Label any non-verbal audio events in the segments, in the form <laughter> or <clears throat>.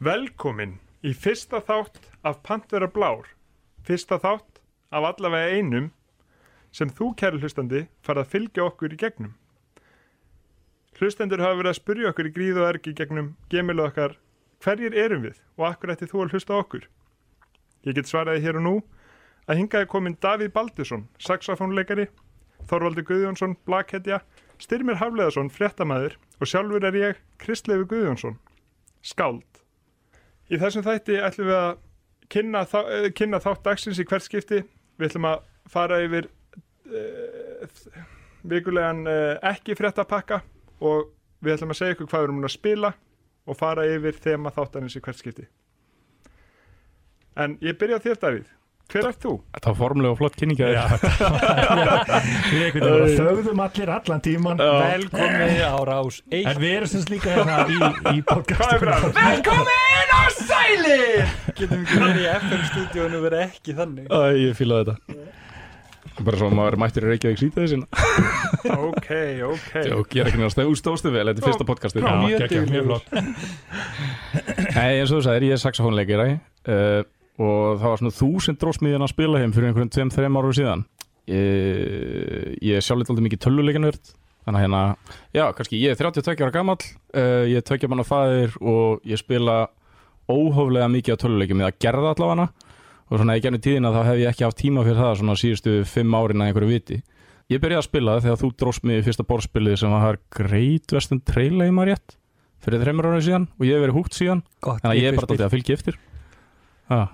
velkomin í fyrsta þátt af Pantvera Blár. Fyrsta þátt af allavega einum sem þú kæri hlustandi farið að fylgja okkur í gegnum. Hlustendur hafa verið að spyrja okkur í gríð og ergi gegnum gemilu okkar. Hverjir erum við og akkur ætti þú að hlusta okkur? Ég get svaraði hér og nú að hingaði komin Davíð Baldursson saxofónleikari, Þorvaldur Guðjónsson blakhetja, Styrmir Hafleðarsson fréttamaður og sjálfur er ég Kristleifi Guðjónsson. Skáld Í þessum þætti ætlum við að kynna, þá, eh, kynna þátt dagsins í hvert skipti. Við ætlum að fara yfir uh, vikulegan uh, ekki fréttapakka og við ætlum að segja ykkur hvað við erum að spila og fara yfir þema þáttanins í hvert skipti. En ég byrja á þér Davíð. Hver ert þú? Þetta var formlega og flott kynninga <laughs> við þögðum allir allan tíman Velkomin á rás 1 En við erum sem sagt líka hérna í, í er bræður? Velkomin á sælir Getum við verið í FM stúdíónu verið ekki þannig? Æ, ég fílaði þetta. Bara svo að maður mættir í Reykjavík síta þessin Ok, ok. Og gera ekki náttúrulega stóðstu vel, þetta er fyrsta podcastið. Já, Mjög flott. Nei, eins og þú sagðir, ég er saxofónleikari. Uh, Og það var svona þú sem dróst mig hérna að spila heim fyrir einhverjum tveim, þreim árum síðan. Ég, ég sjálflega aldrei mikið tölvuleikanvörd Þannig að hérna, já, kannski ég er 32 ára gamall uh, Ég er tvekja manna fæðir og ég spila óhóflega mikið á tölvuleikum Eða gerða allavega Og svona í gennum tíðina þá hef ég ekki haft tíma fyrir það Svona síðustu fimm árin að einhverju viti. Ég byrjaði að spila þegar þú dróst mig í fyrsta borðspilið sem var Great Western Trail eða maður rétt Fyrir þreymur ára síðan og ég hef verið húgt síðan. Gott Þannig að ég er bara dálítið að fylgja eftir. Ah,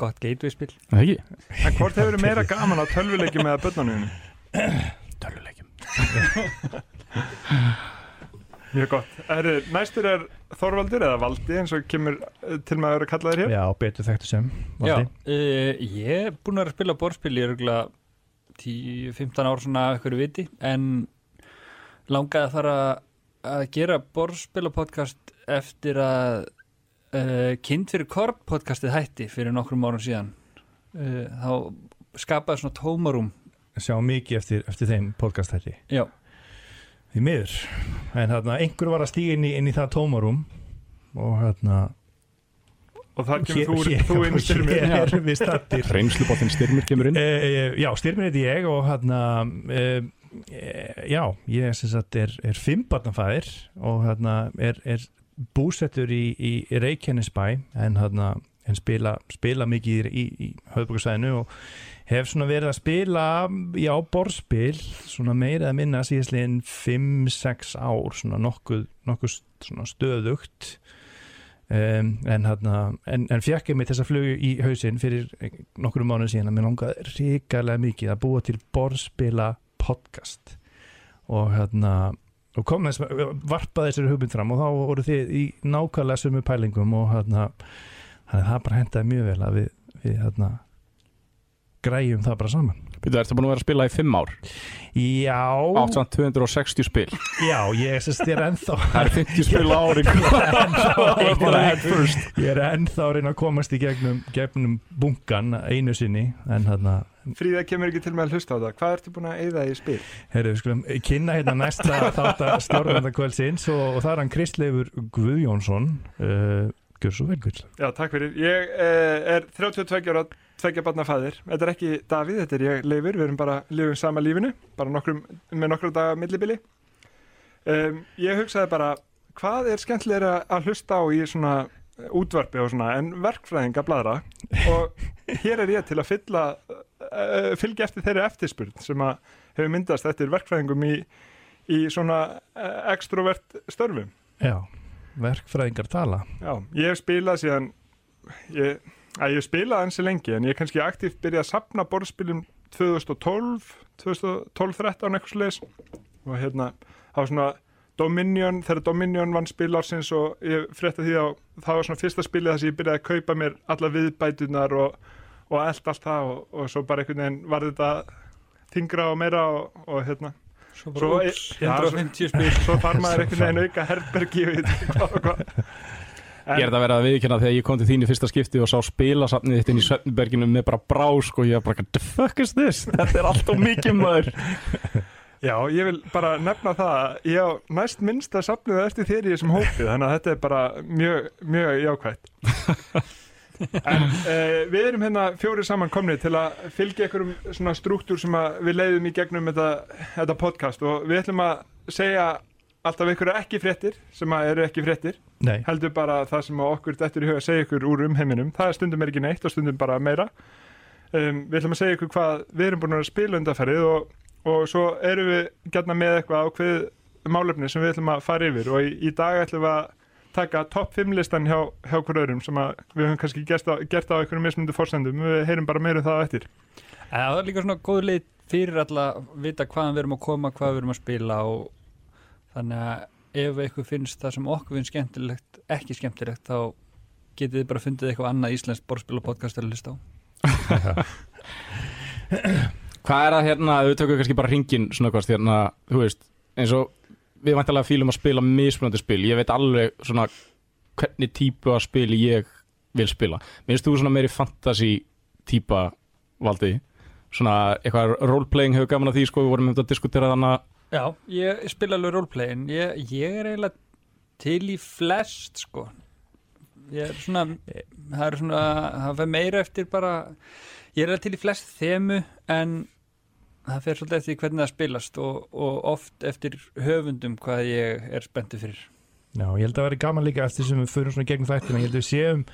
Gott gateway spil Það ekki? En hvort hefur meira gaman á tölvuleikjum eða börnunum? Tölvuleikjum Mjög gott. Er, næstur er Þorvaldur eða Valdi eins og kemur eh, til maður að kalla þér hér. Já, betur þekktu sem Já, Valdi. uh, ég er búin að vera að spila borðspil í örgulega 10-15 ár svona eitthvað viti en langaði að fara að gera borðspilapodcast eftir að uh, Kind fyrir Korn podcastið hætti fyrir nokkrum árum síðan. Uh, þá skapaði svona tómarum Sjá mikið eftir, eftir þeim podcast hætti. Já, Því miður. En hérna, einhver var að stíga inn í, inn í það tómarum Og hérna Og þar kemur þú, hér, þú inn styrmir. hér erum við stattir <laughs> Reymslubotinn styrmir kemur inn. E, e, Já, styrmir heiti ég og hérna e, Já, ég sem sagt er, er fimmbarnafæðir og hérna er, er búsettur í, í, í Reykjanesbæ en hérna en spila, spila mikið í, í, í höfðbúkarsvæðinu og hef svona verið að spila já, borðspil svona meira að minna síðastlegin 5-6 ár svona nokkuð, nokkuð svona stöðugt. Um, en en, en fekk ég mig þess að flug í hausinn fyrir nokkrum mánuð síðan að mér langaði ríkarlega mikið að búa til borðspila podcast og hérna og kom þess, varpaði þessari hugmynd fram og þá voru þið í nákvæmlega sömu pælingum og hérna að það bara hendaði mjög vel að við, við hérna græjum það bara saman. Býtu, ertu búin að vera að spila í fimm ár? Já, Átt samt 260 spil. Já, ég sést þér ennþá Það er 50 spil ári. <laughs> Ég er ennþá að reyna að komast í gegnum, gegnum bunkan einu sinni en hérna, Fríða kemur ekki til með að hlusta á það. Hvað ertu búin að eyða í spil? heyrðu, við skulum kynna hérna næsta <laughs> þátt að stjórnvenda kvöldsins og, og það er hann Kristleifur Guðjónsson uh, Gjör svo vel Guðl Já, takk fyrir. Ég eh, er 32 ára, tveggja barna fæðir. Þetta er ekki Davíð, þetta er ég Leifur. Við erum bara lifum sama lífinu, bara nokkrum, með nokkru daga millibili. Um, ég hugsaði bara, hvað er skemmtilega að hlusta á í svona útvarpi og svona, en verkfræðinga bladra og hér er ég til að fylla, uh, fylgja eftir þeirri eftirspurn sem að hefur myndast eftir verkfræðingum í, í svona uh, extrovert störfum. Já, verkfræðingar tala. Já, ég hef spilað síðan ég, að ég spilað ansi lengi en ég hef kannski aktíft byrjað að sapna borðspilum 2012 2012-13 eitthvað sliðis og hérna, það var svona Dominion, þegar Dominion vann spil ársins og ég frétta því að það var svona fyrsta spilið þar sem ég byrjaði að kaupa mér alla viðbætunar og, og allt allt það og, og svo bara einhvern veginn var þetta þingra og meira og, og hérna. Svo Svo bara er- úps, já, 150 spil. svo þarf maður einhvern veginn auka herbergi ekki hvað og hvað. Ég er þetta að vera að viðkynna þegar ég kom til þín í fyrsta skipti og sá spilasafnið þitt inn í Svefnberginu með bara brás og ég var bara, the fuck is this? Þetta er allt og mikið maður <laughs> Já, ég vil bara nefna það að ég á næst minnst að safnið eftir þér í þessum hópi þannig að þetta er bara mjög, mjög jákvætt. <laughs> En uh, við erum hérna fjóri saman komni til að fylgja einhverjum svona struktúr sem við leiðum í gegnum þetta, þetta podcast og við ætlum að segja alltaf einhverja ekki fréttir sem eru ekki fréttir. Nei, heldur bara það sem okkur dettur í huga að segja ykkur úr umheiminum, það er stundum er ekki neitt og stundum bara meira. Um, við ætlum að segja ykkur hvað við erum búin að spila undarferðið og, og svo erum við gætna með eitthvað ákveð málefni sem við ætlum að fara yfir. Og í, í dag ætlum við að taka topp 5 listan hjá, hjá hver öðrum sem að við höfum kannski gert á, gert á einhverjum mismundu fórsendum, við heyrum bara meira um það á eftir. En það er líka svona góð leið fyrir alla að vita hvaðan við erum að koma, hvað við erum að spila og þannig að ef eitthvað finnst það sem okkur finnst skemmtilegt, ekki skemmtilegt þá getið þið bara fundið eitthvað annað íslenskt borðspilapodcast að lista á. <laughs> <laughs> Hvað er það hérna, við tökum kannski bara ringin svona hvort hérna, þú veist, eins og við vantilega fílum að spila mismunandi spil, ég veit alveg svona hvernig típu af spil ég vil spila. Minnst þú svona meiri fantasy típa valdi, svona eitthvað roleplaying hefur gaman að því, sko, við vorum um þetta að diskutera þannig Já, ég spila alveg roleplayin, ég, ég er eiginlega til í flest sko. Ég er svona, það er svona, það fer meira eftir bara, ég er eiginlega til í flest þemu en það fer svolítið eftir hvernig það spilast og, og oft eftir höfundum hvað ég er spenntið fyrir. Já, ég held að það veri gaman líka eftir sem við förum svona gegn þættina, ég held að við séum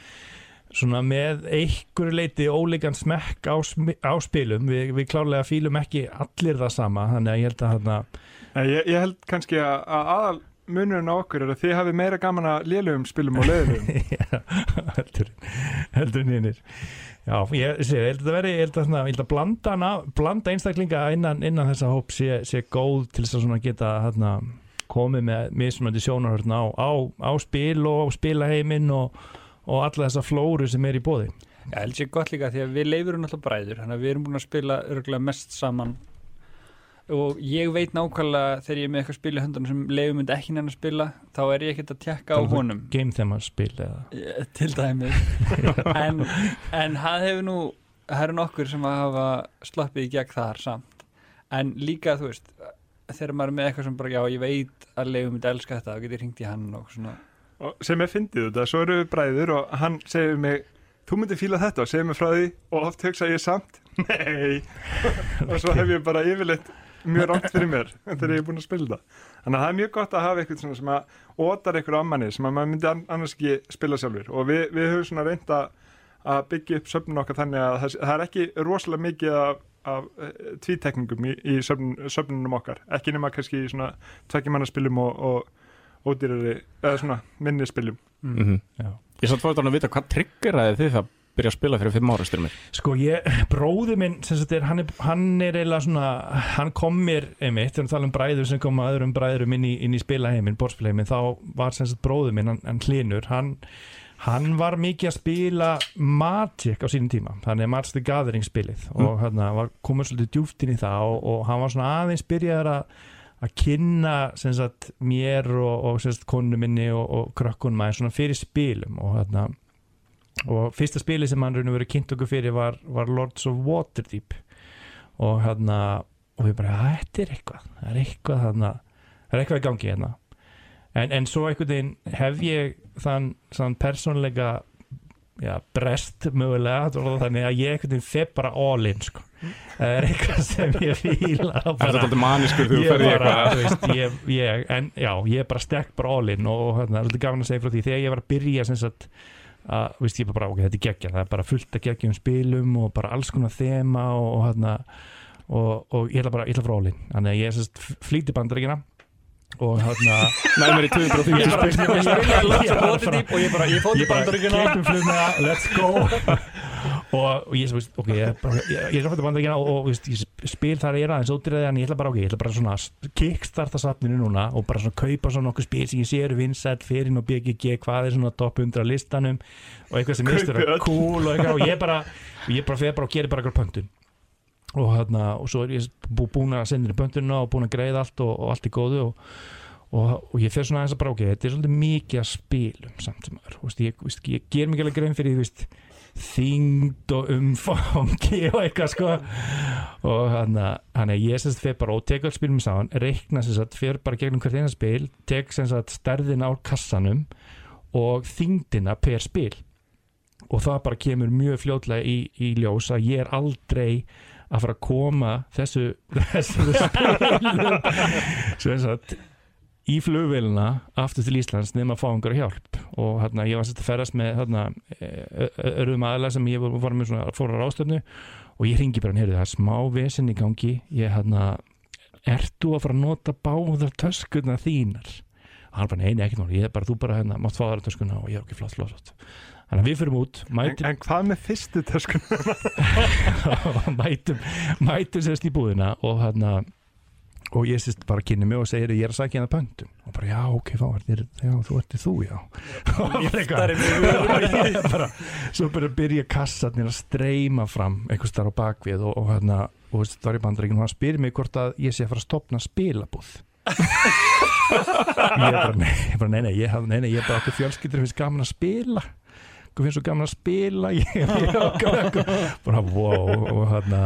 svona með einhverju leiti ólíkan smekk á, á spilum. Við, við klárlega fílum ekki allir það sama þannig að ég held að þarna En ég, ég held kannski að, að aðal munurinn á okkur er að þið hafi meira gaman að lélugum spilum og leiðilugum <laughs> Já, heldur heldur nýnir Já, ég, ég held að veri, ég held að, svona, ég held að blanda, hana, blanda einstaklinga innan, innan þessa hóp sé, sé góð til þess að geta hana, komið með mismunandi sjónarhörn á, á, á spil og spilaheimin og, og alla þessa flóru sem er í bóði Ég held sér gott líka því að við leifurum alltaf bræður, þannig að við erum búin að spila örgulega mest saman og ég veit nákvæmlega þegar ég er með eitthvað spil í höndunum sem leifur myndi ekki nenni að spila þá er ég ekkert að tjekka á um honum. game thema spil eða? Eh, til dæmis. <laughs> En, en það hefur nú það eru nokkur sem að hafa sloppið í gegn þar samt. En líka þú veist þegar maður er með eitthvað sem bara já ég veit að leifur myndi elska þetta þá getur ég hringt í hann og svona. Og sem er fyndið þetta, svo eru við bræður og hann segir mig, þú myndir fíla þetta og segir mig frá því og oft hugsa ég samt <laughs> nei. <laughs> Og svo hef ég bara yfirleitt mjög rátt fyrir mér þegar ég er búin að spila það þannig að það er mjög gott að hafa eitthvað svona sem að ótar eitthvað á manni sem að maður myndi an- annars ekki spila sjálfur og við, við höfum svona reynda að byggja upp söfnun okkar þannig að það, það er ekki rosalega mikið af, af eh, tvítekningum í, í söfnun, söfnunum okkar ekki nema kannski í svona tvekkjumannaspilum og, og ódýrari eða svona minni spilum mm -hmm. Já. Ég satt fórðan að vita hvað triggeraði þið það byrja að spila fyrir fimm ára styrir mér Sko ég, bróði minn er, hann, er, hann er eiginlega svona hann kom mér einmitt, þegar við tala um bræður sem koma öðrum bræðurum inn í, inn í spilaheimin, borðspilaheimin, þá var bróði minn, hann, hann hlinur, hann hann var mikið að spila Magic á sínum tíma, þannig að Magic the Gathering spilið og hann var komið svolítið djúft inn í það og, og hann var svona aðeins byrjaður að að kynna sagt mér og, og konu minni og, og krökkunum aðeins svona fyrir spilum og hérna og fyrsta spili sem hann raun og verið kynnt okkur fyrir var, var Lords of Waterdeep. Og hérna og við bara, "Að, þetta er eitthvað það er eitthvað þarna það er eitthvað í gangi hérna. En, en svo einhvern veginn hef ég þann, þann persónleika já, brest mögulega þannig að ég einhvern veginn feb bara all in sko. það er eitthvað sem ég fíla Er þetta alltaf maniskur þú ferði eitthvað. ég, ég, en já, ég er bara stekk bara all in og hérna, það er svolítið gafin að segja frá því. Þegar ég var að byrja sem sagt að, veist, ég bara, ok, þetta er geggja það er bara fullt að geggja um spilum og bara alls konar þema og, og hérna og, og ég ætla bara, ég ætla frá in. Þannig að ég sem sagt flýti bandaríkina og hérna <laughs> Næ mér í 250 Ég bara- spil og ég bara, ég fótt í ég bara bandaríkina let's go <laughs> og, og ég veist, ok ég, er er fæta bandaríkina og, og spil þar er aðeins ódýraði en ég ætla bara, ok, ég ætla bara svona kickstarta safninu núna og bara svona kaupa svona nokkuð spil sem ég sé eru vinsætt fyrir og BGG, hvað er svona top 100 á listanum og eitthvað sem mistur er cool og eitthvað og ég bara, og ég bara fer bara og gerir bara eitthvað pöntun. Og hérna, og svo er ég bú, búin að senda pöntununa og búin að greiða allt og, og allt í góðu og og, og ég fer svona aðeins að ok, þetta er svolítið mikið að spilum samt sem aður, ég, ég ger mikið alveg grein fyrir því, þyngd og umfangi og eitthvað sko. Og hann að ég sem sagt fyrir bara og tek öll spilum saman, reikna sem sagt fyrir bara gegnum hvert eina spil, tek sem sagt stærðina á kassanum og þyngdina per spil. Og það bara kemur mjög fljótlega í, í ljós að ég er aldrei að fara að koma þessu <laughs> þessu spilum sem sagt í flugvélina aftur til Íslands nefn að fá einhverja hjálp. Og hérna ég var sett að ferast með hérna öðrum aðla sem ég var með svona fóra rástöfnu og ég ringi bara hérna það er smá vesen í gangi. Ég hérna ertu að fara að nota báðar töskuna þínar? Og hann bara neina ekkert mál. Ég er bara þú bara hérna mátt fá þar töskuna. Og ég er ekki flott flott, flott. Þannig að við fyrum út mætum, en, en hvað með fyrstu töskun? <laughs> mætum mætum sérst í búðina og hérna og ég sérst bara kynni mig og segir ég er að sækja hérna pöntum og bara já ok, fá, já þú ertu þú já. <laughs> <laughs> Bara, svo bara byrja kassatnir að streyma fram einhvers þar á bakvið og, og hérna og það var í bandreikin og hann spyr mér hvort að ég sé að fara að stopna spilabúð <laughs> ég bara nei, nei, nei, ég, nei, nei, ég bara okkur fjölskyldur finnst gaman að spila. Okkur finnst svo gaman að spila ég, ég, bara wow og hérna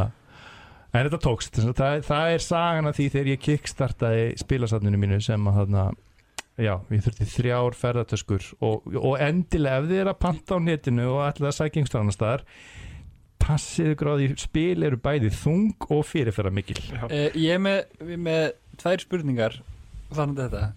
en þetta tókst, það, það er sagan að því þegar ég kickstartaði spilasatninu mínu sem að þarna já, ég þurfti þrjár ferðartöskur og, og endilega ef þið er að panta á netinu og allir að sækja einhverjum staðar passiðu gráði spil eru bæði þung og fyrirferða mikil uh, Ég er með, með tvær spurningar þannig að þetta.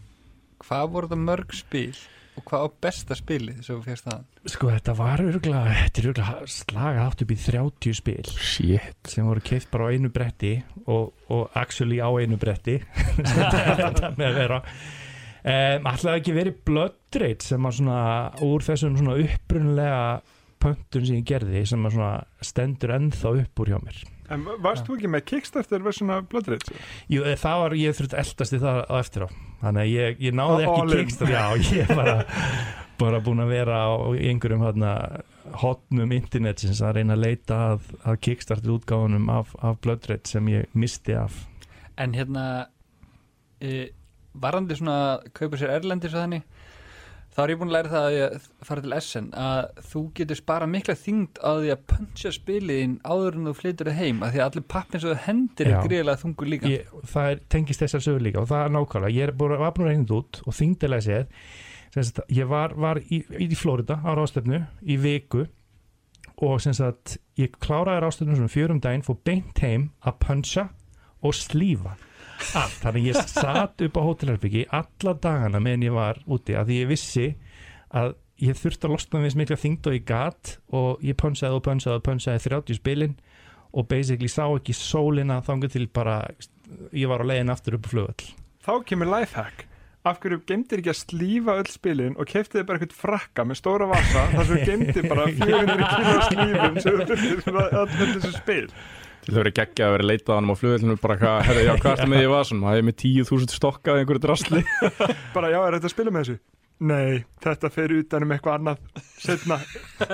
Hvað voru það mörg spil og hvað á besta spilið sem þú férst það? Sko þetta var örgulega, þetta er örgulega slagað átt upp í 30 spil Shit. sem voru keitt bara á einu bretti og, og actually á einu bretti <laughs> þetta með að vera um, Alltaf ekki verið Rage sem var svona úr þessum svona upprunlega pöntun sem ég gerði sem svona stendur ennþá upp úr hjá mér En varst þú ekki með Kickstarter versuna Blood Rage? Jú, það var, ég þurfti eldast í það á eftir á þannig að ég, ég náði ekki Kickstarter Já, ég bara, bara búin að vera á einhverjum hátna hotnum internetsins að reyna að leita að, að Kickstarter útgáðunum af, af Rage sem ég misti af. En hérna e, varandi svona kaupa sér erlendir svo þannig þá er ég búin að læra það að ég fara til SN að þú getur spara mikla þyngd á því að puncha spiliðin áður en þú flytur það heim að því að allir pappin sem þú hendir er greiðilega þungur líka. Ég, Það er, tengist þessar sögur líka og það er nákvæmlega, ég er búin að reynið út og þyngdilega séð. Ég var, var í, í Florida á rástöfnu í viku og ég kláraði rástöfnu svona fjörum daginn fór beint heim að puncha og slífa allt, þannig ég satt upp á hótelherbyggi alla dagana meðan ég var úti að ég vissi að ég þurfti að losna við smikla þingd og ég gat og ég pönsaði og pönsaði og pönsaði 30 spilin og basically sá ekki sólina þangu til bara ég var á leiðin aftur upp á flugvall Þá kemur lifehack. Af hverju gemdir ekki að slífa öll spilin og keftiði bara eitthvað frakka með stóra vasa þar sem gemdir bara <laughs> 400 kilo slífum sem þú þurftir fyrir allir þessu spil Til þau verið geggja að vera leitað á hann á flugveldinu bara hvað, herri, já, hvað er það með var svona það er með 10.000 stokkað einhverju drasli. <laughs> Bara, já, er þetta að spila með þessu? Nei, þetta fer utan um eitthvað annað setna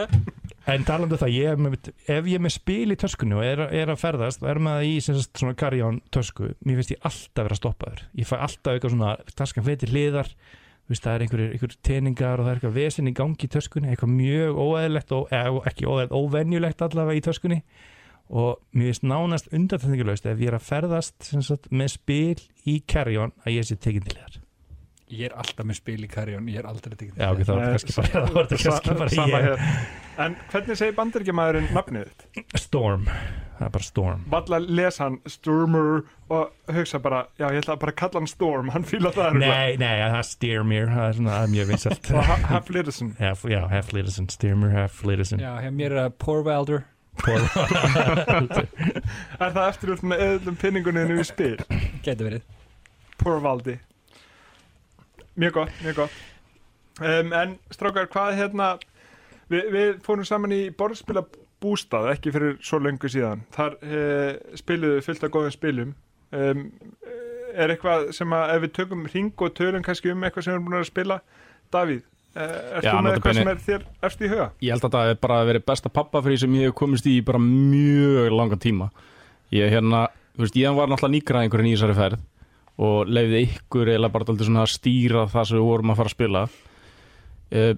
<laughs> En talandu um það, ég með, ef ég er með spil í töskunni og er, er að ferðast og er með það í sagt, svona karján tösku. Mér finnst ég alltaf vera stoppaður. Ég fæ alltaf eitthvað svona, taskan feitir hliðar það er einhverjir einhver teningar og það er eitthvað vesen í gangi í töskunni eitthvað mjög óæðilegt og, eða, ekki óæðilegt, óvenjulegt allavega í töskunni og mér finnst nánast undartækningulegst ef ég er að ferðast sagt, með spil í Carrion að ég sé tekinn til þér. Ég er alltaf með spil í Carrion, ég er aldrei tekinn til þér Já, ok, það var kannski bara, það var kannski bara ég. En hvernig segir bandaríkjamaðurinn nafnið þitt? Storm, það er bara Storm. Valla les hann Stormer og hugsa bara, já ég ætla bara að kalla hann Storm hann fýla það Nei, nei, það er Steermere það er svona, það er mjög vinsalt Og Half Littleson. Já, Half Littleson, Steermere, Half Littleson. Já, mér er Porvaldur er það eftirljótt með öðlum pinninguninu í spil? Getur verið. Poor Valdi. Mjög gott, mjög gott. Um, En strákar, hvað hérna við, við fórum saman í borðspila bústað, ekki fyrir svo lengur síðan. Þar uh, spiluðu fullt af góðum spilum. Um, er eitthvað sem að ef við tökum ring og tölum kannski um eitthvað sem við erum búin að spila? Davíð, Er þú með eitthvað sem er þér eftir í huga? Ég held að það er bara að vera besta pappafrið sem ég hef komist í bara mjög langa tíma Ég, hérna, veist, ég var náttúrulega nýgraðingurinn í þessari ferð og leiði ykkur eða bara að stýra það sem við vorum að fara að spila uh,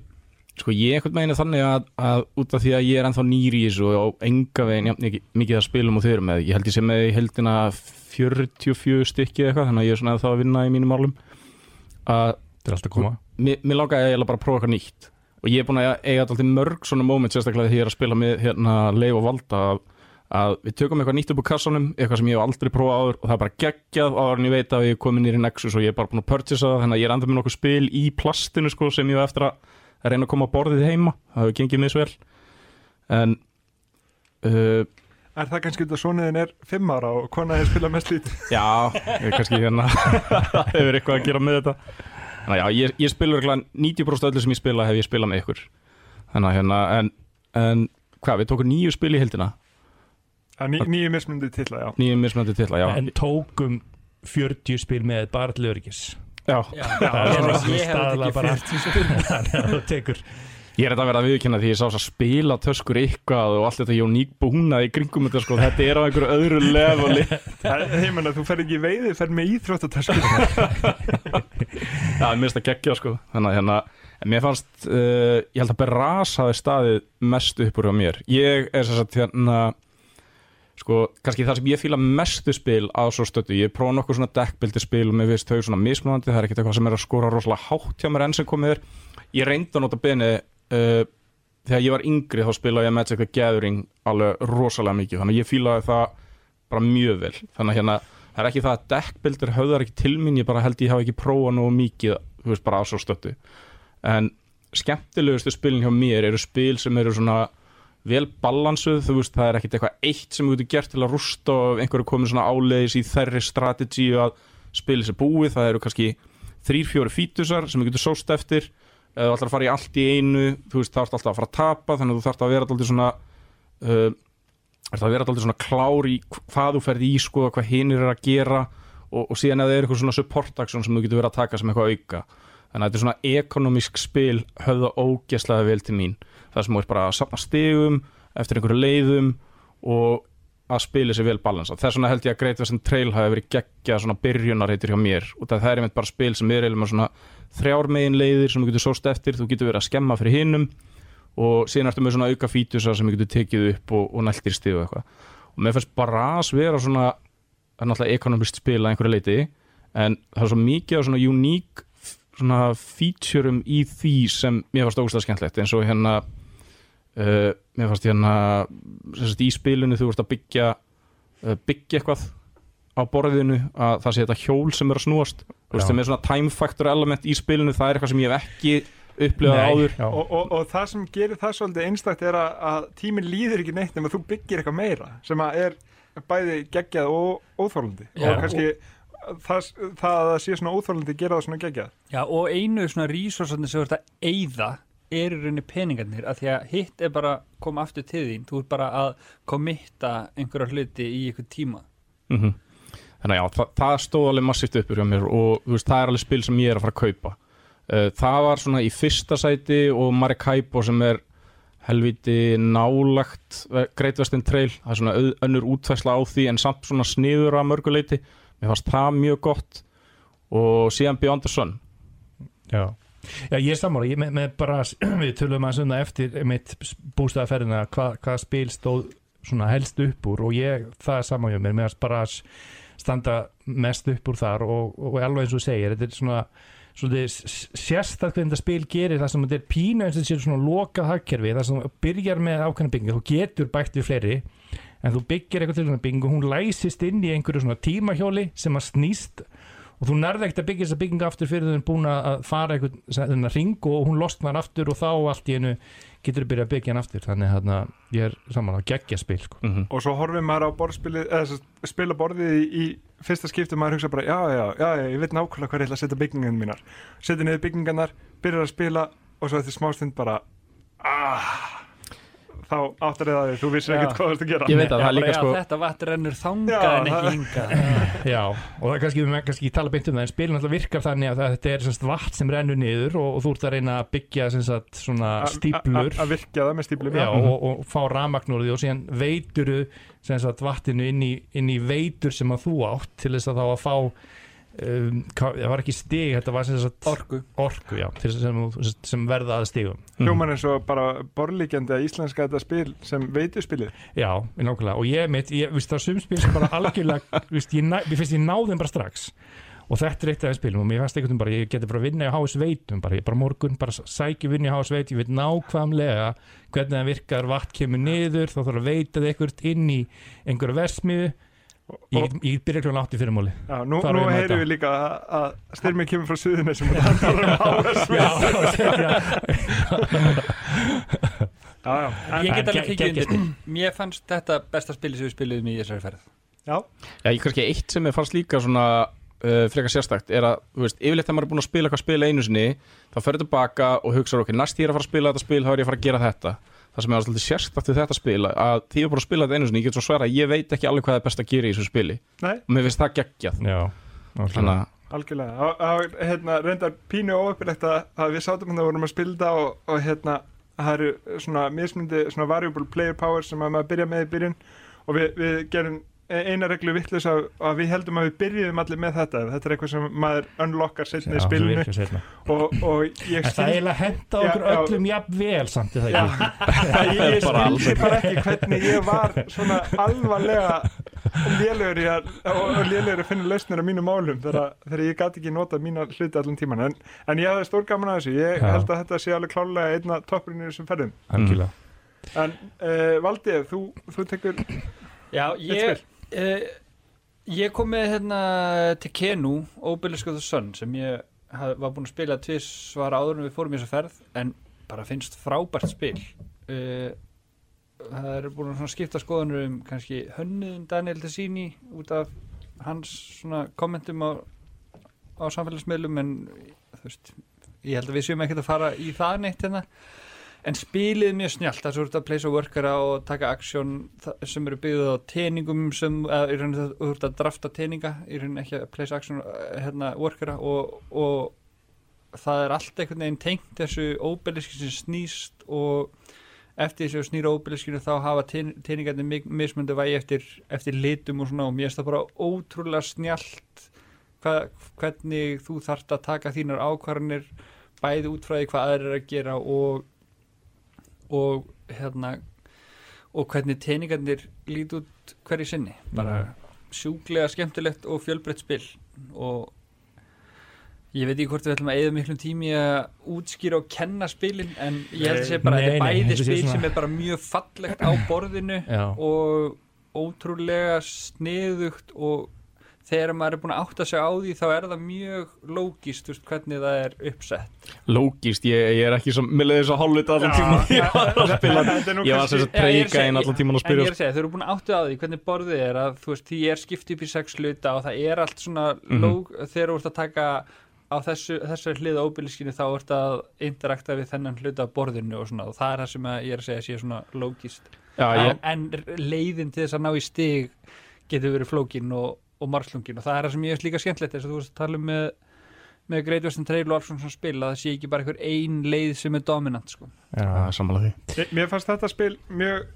sko ég veginn er þannig að, að út af því að ég er ennþá nýri í þessu og enga veginn jafn, mikið, að spilum og þau eru með ég held ég sé með í heldina 44 stykki eða eitthvað þannig að ég er svona þá að vinna í mínum málum að Þetta er alltaf að koma. Mér, mér langaði eiginlega bara að prófa eitthvað nýtt. Og ég er búin að eiga alltaf mörg svona moment sérstaklega þegar ég er að spila með hérna leif og valda að, að við tökum eitthvað nýtt upp úr kassanum eitthvað sem ég hef aldrei prófað áður og það er bara geggjað áður en ég veit að ég er komin nýri Nexus og ég er bara búin að purchasa það þannig að ég er enda með nokkuð spil í plastinu sko, sem ég hef eftir að, reyna að koma á borðið heima. Það hefur gengið misvel. En uh, Er það kannski út að sonuðin er fimm ára og konaði spila mest lítið? Já, ég kannski hérna það <laughs> hefur eitthvað að gera með þetta Þannig að já, ég, ég spila örgulega 90% öllu sem ég spila hef ég spilað með ykkur. Þannig að hérna, en, en hvað, við tókum nýju spil í er ný, nýju mismundi titla, já. Nýju mismunandi titla, já. En tókum 40 spil með bara til öryggis. Já, Já, er ég, hef ekki bara. 40 spil. Þannig að þú tekur ég er þetta að vera að viðkynna því ég sá þess að spila töskur eitthvað og allt þetta jóník búnað í kringum þetta sko, þetta er á einhverju öðru leveli. Það er heiminn að þú fer ekki veiði, fer með íþróttatösku. <laughs> Já, mér finnst það geggja sko. Þannig að hérna, mér fannst uh, Ég held að Beras hafi staðið mest upp úr hjá mér. Ég er þess að hérna Sko, kannski það sem ég fíla mestu spil á svo stötu, ég prófa nokkuð svona deckbildi spil og mér finnst þau svona mismunandi, það er ekkert eitthvað sem er að skora rosalega hátt hjá mér enn sem komið er. Ég reyndi að nota beni uh, þegar ég var yngri þá spilaði ég Magic the Gathering alveg rosalega mikið þannig að ég fílaði það bara mjög vel. Þannig að hérna, það er ekki það að deckbildir höfðar ekki til mín, ég bara held ég hafa ekki prófað nógu mikið, þú veist, bara á svo stötu en skemmtilegustu spilin hjá mér eru spil sem eru svona vel balansuð, þú veist, það er ekkit eitthvað eitt sem þú getur gert til að rústa og einhverju komið svona áleiðis í þærri strategi að spila sér búið, það eru kannski þrýr, fjóri fítusar sem þú getur sóst eftir þú ætlar að fara í allt í einu þú veist, það ert alltaf að fara að tapa þannig að þú þarft að vera alltaf svona uh, að vera alltaf svona klár í hvað þú ferð í, sko, hvað hinir er að gera og, og síðan að það er eitthvað svona support action sem þú getur verið að taka sem eitthvað auka. Þannig að þetta er svona ekonomísk spil höfða ógeslega vel til mín. Það sem ert bara að sapna stigum eftir einhverju leiðum og að spila sér vel balansa þess vegna held ég að Great Western Trail hafi verið geggja svona byrjunarheitur hjá mér. Og það er einmitt bara spil sem er með svona þrjár megin leiðir sem þú getur sóst eftir. Þú getur verið að skemma fyrir hinnum og síðan ertu með svona auka fítusa sem þú getur tekið upp og, og næltir og eitthvað. Og mér finnst bara að vera svona það er náttúrulega ekonomist spil að einhverju leiti en það er svo mikið á svona uník svona featurum í því sem mér fannst ógustlega skemmtlegt eins og hérna uh, mér fannst hérna sagt, í spilinu þú ert að byggja uh, byggja eitthvað á borðinu að það sé þetta hjól sem er að snúast. Þú veist sem er svona time factor element í spilinu það er eitthvað sem ég hef ekki upplifað áður. já. Og, og, og það sem gerir það svolítið einstakt er að, að tíminn líður ekki neitt nema þú byggir eitthvað meira sem að er bæði geggjað og óþórlandi Já. og kannski það, það að það sé svona óþórlandi gera það svona geggjað. Já, og einu svona resursarnir sem þú ert að eyða er í rauninni peningarnir að því að hitt er bara að koma aftur til þín. Þú ert bara að komitta einhverja hluti í einhver tíma. Mm þannig að já, það, það stóð alveg massíft uppur hjá mér og veist, það er alveg spil sem ég er að fara að kaupa. Uh, það var svona í fyrsta sæti og Maracaibo sem er helviti nálagt eh, Great Western Trail, það er svona önnur útfæsla á því en samt svona sniður að mörguleiti, mér fannst það mjög gott. Og síðan Beyond the Sun. Já. Já, ég er sammála, ég með, með bara <clears throat> við tölum að sunna eftir mitt bústæðaferðina hvað hva spil stóð svona helst upp úr og ég, það er hjá mér. Með að bara standa mest upp úr þar og, og alveg eins og segir, þetta er svona sérstaklega þetta spil gerir það sem þetta er pínu eins og þetta sé svona lokað hagkerfi, það sem byrjar með ákveðna byggingu, þú getur bætt við fleiri en þú byggir eitthvað til svona byggingu hún læsist inn í einhverju svona tímahjóli sem að snýst og þú nærði ekkert að byggja þessa byggingu aftur fyrir þau búin að fara einhvern ring og hún losnar aftur og þá allt í einu getur þú byrjað að byggja hann aftur. Þannig að ég er saman á geggja spil sko. mm og svo horfið maður á borðspilið eða sem sagt, spila borðið í, í fyrsta skipti maður hugsa bara, já, já, já, já, ég veit nákvæmlega hvað ég ætla að setja byggingan mínar. Setja niður byggingarnar, byrjar að spila og svo eftir smástund bara ah, þá áttar eða því þú vissir ekkert hvað þú ert að gera. Ég veit að það er líka sko. þetta vatn rennur þangað Já, en ekki hingað. <laughs> <laughs> Já, og það er kannski, við kannski tala beint um það en spilin alltaf virkar þannig að þetta er semst, vatn sem rennur niður og, og þú ert að reyna að byggja semst, svona stíplur að virkja það með stíplum já, já. og, og fá rafmagn úr því og síðan veituru semst, vatninu inn í, inn í veitur sem að þú átt til þess að þá að fá um, það var ekki stig, þetta var sem sagt Orku. Orku, já, sem, sem, verða að stigum. Hljóman eins og bara borlíkjandi að íslenska þetta spil sem veitu spilið. Já, nákvæmlega, og ég mitt, ég, víst, það er sum spil sem bara algjörlega, <laughs> víst, ég, næ, mér finnst ég náðum bara strax. Og þetta er eitt af þeim spilum og mér fannst einhvern veginn bara, ég geti bara vinna í HS veitum bara, ég bara morgun, bara sækja vinna í HS veit ég veit nákvæmlega hvernig það virkar vatn kemur niður, þá þarf að veita þið eitthvað inn í einhverja versmiðu ég, get- ég byrja kljóðan átti fyrir máli Já, nú, nú mæta. við líka að, að styrmi kemur frá suðunni sem það talar um <laughs> áherslu Já, <laughs> já, já. En, Ég get alveg geggjað undir. Mér fannst þetta besta spili sem við spiliðum í þessari ferð. Já, Já, ég kannski eitt sem ég fannst líka svona uh, frekar sérstakt er að, þú veist, yfirleitt þegar maður er búin að spila eitthvað spil einu sinni þá ferður tilbaka og hugsaður ok, næst ég er að fara að spila þetta spil þá er ég að fara að gera þetta það sem er alltaf sérstakt við þetta spil að því ég er búin að spila þetta einu sinni, ég get svo sværa að ég veit ekki alveg hvað er best að gera í þessu spili. Nei, og mér finnst það geggjað. Já, þannig algjörlega. Það- það hérna, reyndar pínu óöppilegt að, að við sátum hann að vorum að spila þetta og, og hérna, það eru svona mismundi, svona variable player power sem að maður byrja með í byrjun og við, við gerum eina reglu vittlis að, að við heldum að við byrjuðum allir með þetta. Þetta er eitthvað sem maður unlockar setni í spilinu. og, og ég En það skil eiginlega henda okkur já. öllum jafn vel samt er það ég, ég skildi ekki. <laughs> bara ekki hvernig ég var svona alvarlega lélugur í og, lélugur að finna lausnir á mínum málum þegar, þegar ég gæti ekki notað mína hluti allan tíman en, en ég hafði stór gaman að þessu. Ég Já. held að þetta sé alveg klálega einna toppurinn í þessum ferðum. Algjörlega. En uh, Valdið, þú, þú tekur Já, ég uh, Ég kom með hérna til Kenu, Obelisk of the Sun sem ég haf, var búin að spila tvis var áður en við fórum í þessa ferð en bara finnst frábært spil. Uh, það er búin að skipta skoðanur um kannski hönnuðin Daniel Tessini út af hans kommentum á, á samfélagsmiðlum en þú veist ég held að við séum ekkert að fara í það neitt hérna en spilið mjög snjált það er svo að place a workera og taka aksjón sem eru byggðið á teningum sem, eða í rauninni þú ert að drafta teninga í rauninni ekki að place aksjón hérna workera og, og það er allt einhvern veginn tengt þessu óbeliski sem snýst og eftir þessu snýra óbeliskinu þá hafa ten, teningarnir mismöndu vægi eftir, eftir litum og svona og mér finnst það bara ótrúlega snjált hva, hvernig þú þarft að taka þínar ákvarðanir bæði út frá því hvað aðrir er að gera og og hérna og hvernig teiningarnir lít út hverju sinni. Bara sjúklega skemmtilegt og fjölbreytt spil. Og ég veit ekki hvort við ætlum að eða miklum tími að útskýra og kenna spilin en ég held að sé bara að þetta er bæði spil sem er bara mjög fallegt á borðinu Já, og ótrúlega sniðugt og þegar maður er búin að átta sig á því þá er það mjög lógist veist, hvernig það er uppsett. Lógist, ég, ég er ekki sem, mér leiði þess að hálfvita allan tíma <laughs> ég var að spila Þetta er nú ég var sem að ég að treyka segja- inn allan tíman að En spyrja ég er að segja, þau eru búin að átta á því hvernig borðið er að þú veist, því er skipt upp í sex hluta og það er allt svona Mhm. lóg, þegar þú ert að taka á þessu, þessu hliða óbyrliskinu þá ert að interakta við þennan hluta borðinu og svona. Og það er það sem að ég er að segja sé svona lógist Já, ég, en, en leiðin til þess að ná í stig getur verið flókin og, og margslungin og það er það sem ég er líka skemmtilegt þess að þú veist að tala um með með Great Western Trail og alls svona spil að það sé ekki bara einhver ein leið sem er dominant sko. já, samanlega því. Ég- Mér fannst þetta spil mjög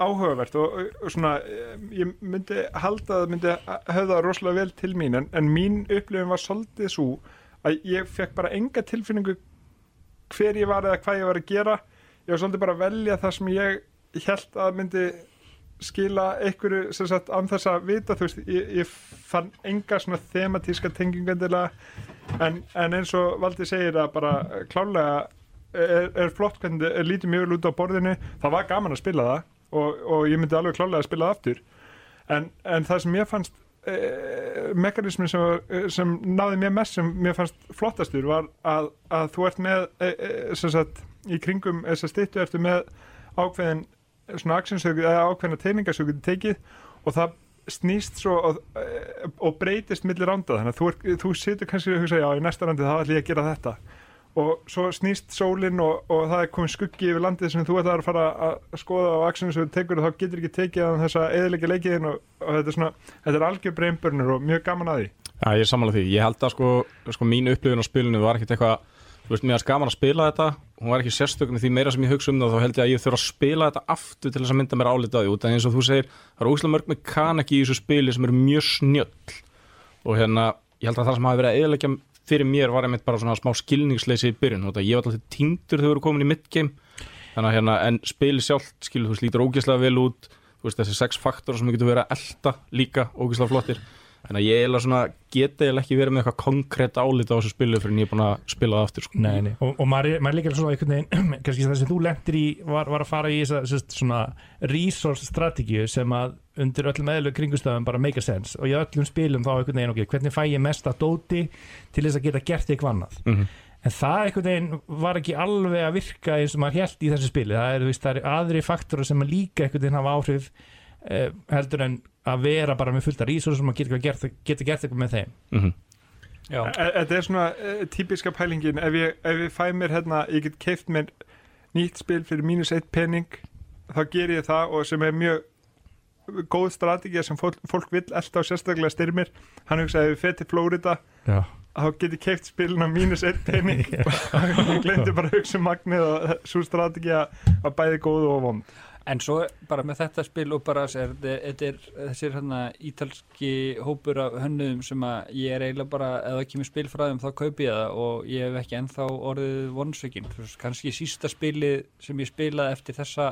áhugavert og, og svona eh, ég myndi halda að það myndi höfða rosalega vel til mín en, en mín upplifin var svolítið svo að ég fekk bara enga tilfinningu hver ég var eða hvað ég var að gera. Ég var svolítið bara að velja það sem ég held að myndi skila einhverju sem sagt án þess að vita þú veist, ég, ég fann enga svona thematíska tengingandilega en, en eins og Valdi segir að bara klálega er, er flott hvernig það lítið mjög út á borðinu. Það var gaman að spila það og, og ég myndi alveg klálega að spila það aftur. En, en það sem ég fannst eh, mekanismin sem, sem náði mér mest sem mér fannst flottastur var að, að þú ert með eh, eh, sem sagt í kringum þess að styttu ertu með ákveðin svona actionsöku eða ákveðina teiningasöku tekið og það snýst svo og, eh, og breytist millir ránda þannig að þú, er, þú situr kannski og hugsa já í næsta randi þá ætlum ég að gera þetta. Og svo snýst sólinn og, og það er komið skuggi yfir landið sem þú ætlar að fara að skoða á þú tekur og þá getur ekki tekið að þess að eðilegja leikiðin og, og þetta er svona, þetta er algjör breymbörnur og mjög gaman að því. Já, ég er samanlega því. Ég held að sko, sko mín upplifun á spilinu var ekkert eitthvað, þú veist, mér var gaman að spila þetta, hún var ekki sérstökun því meira sem ég hugsa um það, þá held ég að ég þurfa að spila þetta aftur til þess að mynda mér álita á því, út af eins og þú segir, það eru úslega mörg mekanik í þessu spili sem eru mjög snjöll. Og hérna, ég held að það sem hafi verið að eðalegja fyrir mér var einmitt bara svona smá skilningsleysi í byrjun. Og ég var alltaf týndur þegar við voru komin í midgame. Þannig að hérna, en spili sjálft skilur þú veist, lítur ógeðslega vel út. Þú veist, þessi sex faktor sem við getum verið að elda líka ógeðslega flottir þannig að ég svona geta eiginlega ekki verið með eitthvað konkrétt álita á þessu spilu fyrir en ég er búin að spila það aftur sko. Nei, nei. Og, og maður, maður líka svona einhvern veginn <clears throat> kannski það sem þú lendir í var, var að fara í þessa sérst, svona resource strategíu sem að undir öllum eðlu kringustöðum bara make a sense og í öllum spilum þá einhvern veginn ok, hvernig fæ ég mest að dóti til þess að geta gert eitthvað annað Mhm. en það einhvern veginn var ekki alveg að virka eins og maður held í þessu spili það er, veist, það er aðri faktorar sem að líka einhvern veginn hafa áhrif heldur en að vera bara með fullt af resource sem að geta gert, geta gert eitthvað með þeim. Mm Já, E- Þetta er svona uh, típiska pælingin. Ef ég, ef ég fæ mér hérna, ég get keift mér nýtt spil fyrir mínus eitt pening þá ger ég það og sem er mjög góð strategið sem fólk, fólk vill alltaf sérstaklega styrmir hann hugsaði ef við til Flórida Já, þá get ég keift spilin á mínus eitt pening. <laughs> <laughs> Og ég glemdi bara að hugsa um magnið og svo strategið var bæði góð og vond En svo bara með þetta spil og bara sér, þetta er þessir hérna ítalski hópur af hönnuðum sem að ég er eiginlega bara, ef það kemur spil frá þeim þá kaupi ég það og ég hef ekki ennþá orðið vonsökin. Kannski sísta spilið sem ég spilaði eftir þessa,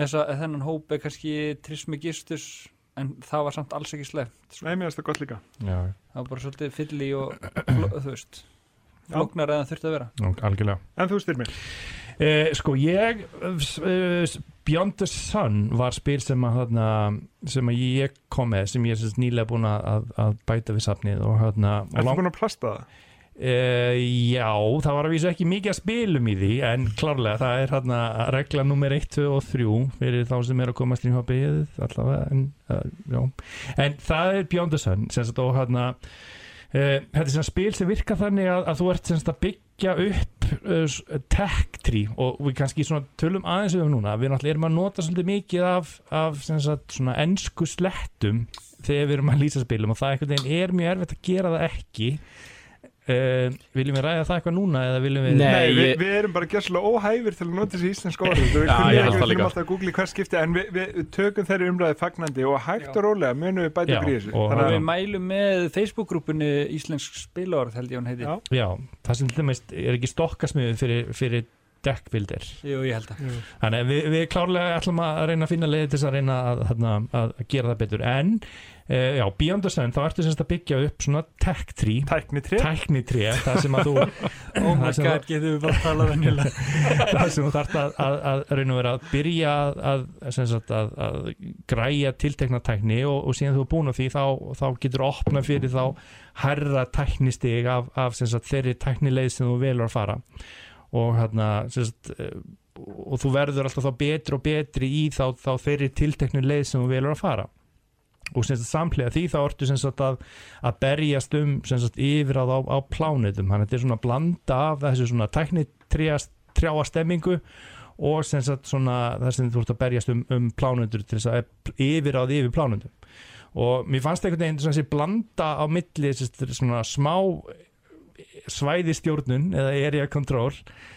þessa þennan hóp er kannski Trismegistus en það var samt alls ekki sleft. Nei, mér finnst það gott líka já, Það var bara svolítið fylli og þú veist, flóknar eða þurfti að vera. algjörlega En þú styrmir Eh, sko ég uh, Beyond the Sun var spil sem að þarna, sem að ég kom með sem ég er nýlega búin að, að, bæta við safnið og hérna Ertu lang, búin að plasta það? uh, já, það var að vísu ekki mikið að spilum í því en klárlega það er hérna regla nummer 1, 2 og 3 fyrir þá sem er að koma strímhópið allavega en, uh, já. en það er Beyond the Sun sem sagt og hérna Uh, þetta er svona spil sem virkar þannig að, að þú ert semst að byggja upp uh, tech tree og við kannski tölum aðeins um núna. Við náttúrulega erum að nota svolítið mikið af, af sagt, svona ensku slettum þegar við erum að lýsa spilum og það er mjög erfitt að gera það ekki uh, viljum við ræða það eitthvað núna eða viljum við Nei, Nei, við, við erum bara gæslega óhæfir til að nota þessi íslensk orð <laughs> Við þurfum alltaf að googla hver skipti en við, við, tökum þeirri umræði fagnandi og hægt Já. og rólega munum við bæta þessu og- Þannig Og að við mælum með Facebook-grúpunni Íslensk spilorð held ég hún heiti. Já. já, það sem til dæmis er ekki stokkasmiður fyrir, fyrir deckbuilder Jú, ég held að. Þannig að við, við klárlega ætlum að reyna að finna leiði til þess að reyna að, að, að, að gera það betur. En uh, já, Beyond the Sun þá ertu semst að byggja upp svona tech tree. Tækni tré tækni tree, það sem að þú <laughs> Oh my <laughs> god, getum við bara að tala venjulega. <laughs> það sem þú þarft að, að, að reyna að vera að byrja að, að, sem sagt, að, að græja tiltekna tækni og, og síðan þú er búin á því þá, þá getur opnað fyrir þá herra tæknistig af, af sem sagt, þeirri tæknileið sem þú velur að fara og hérna sagt, eh, og þú verður alltaf þá betri og betri í þá, þá þeirri tilteknu leið sem þú velur að fara. Og sagt, samhlega því þá ertu sagt, að, að berjast um sagt, yfir á, á plánutum þannig að þetta er svona blanda af þessu svona tæknitrjáa stemmingu og svona það sem þú ert að berjast um, um plánundur til þess að yfir á því yfir plánundum og mér fannst einhvern veginn svona þessi blanda á milli svona smá svæðistjórnun eða area control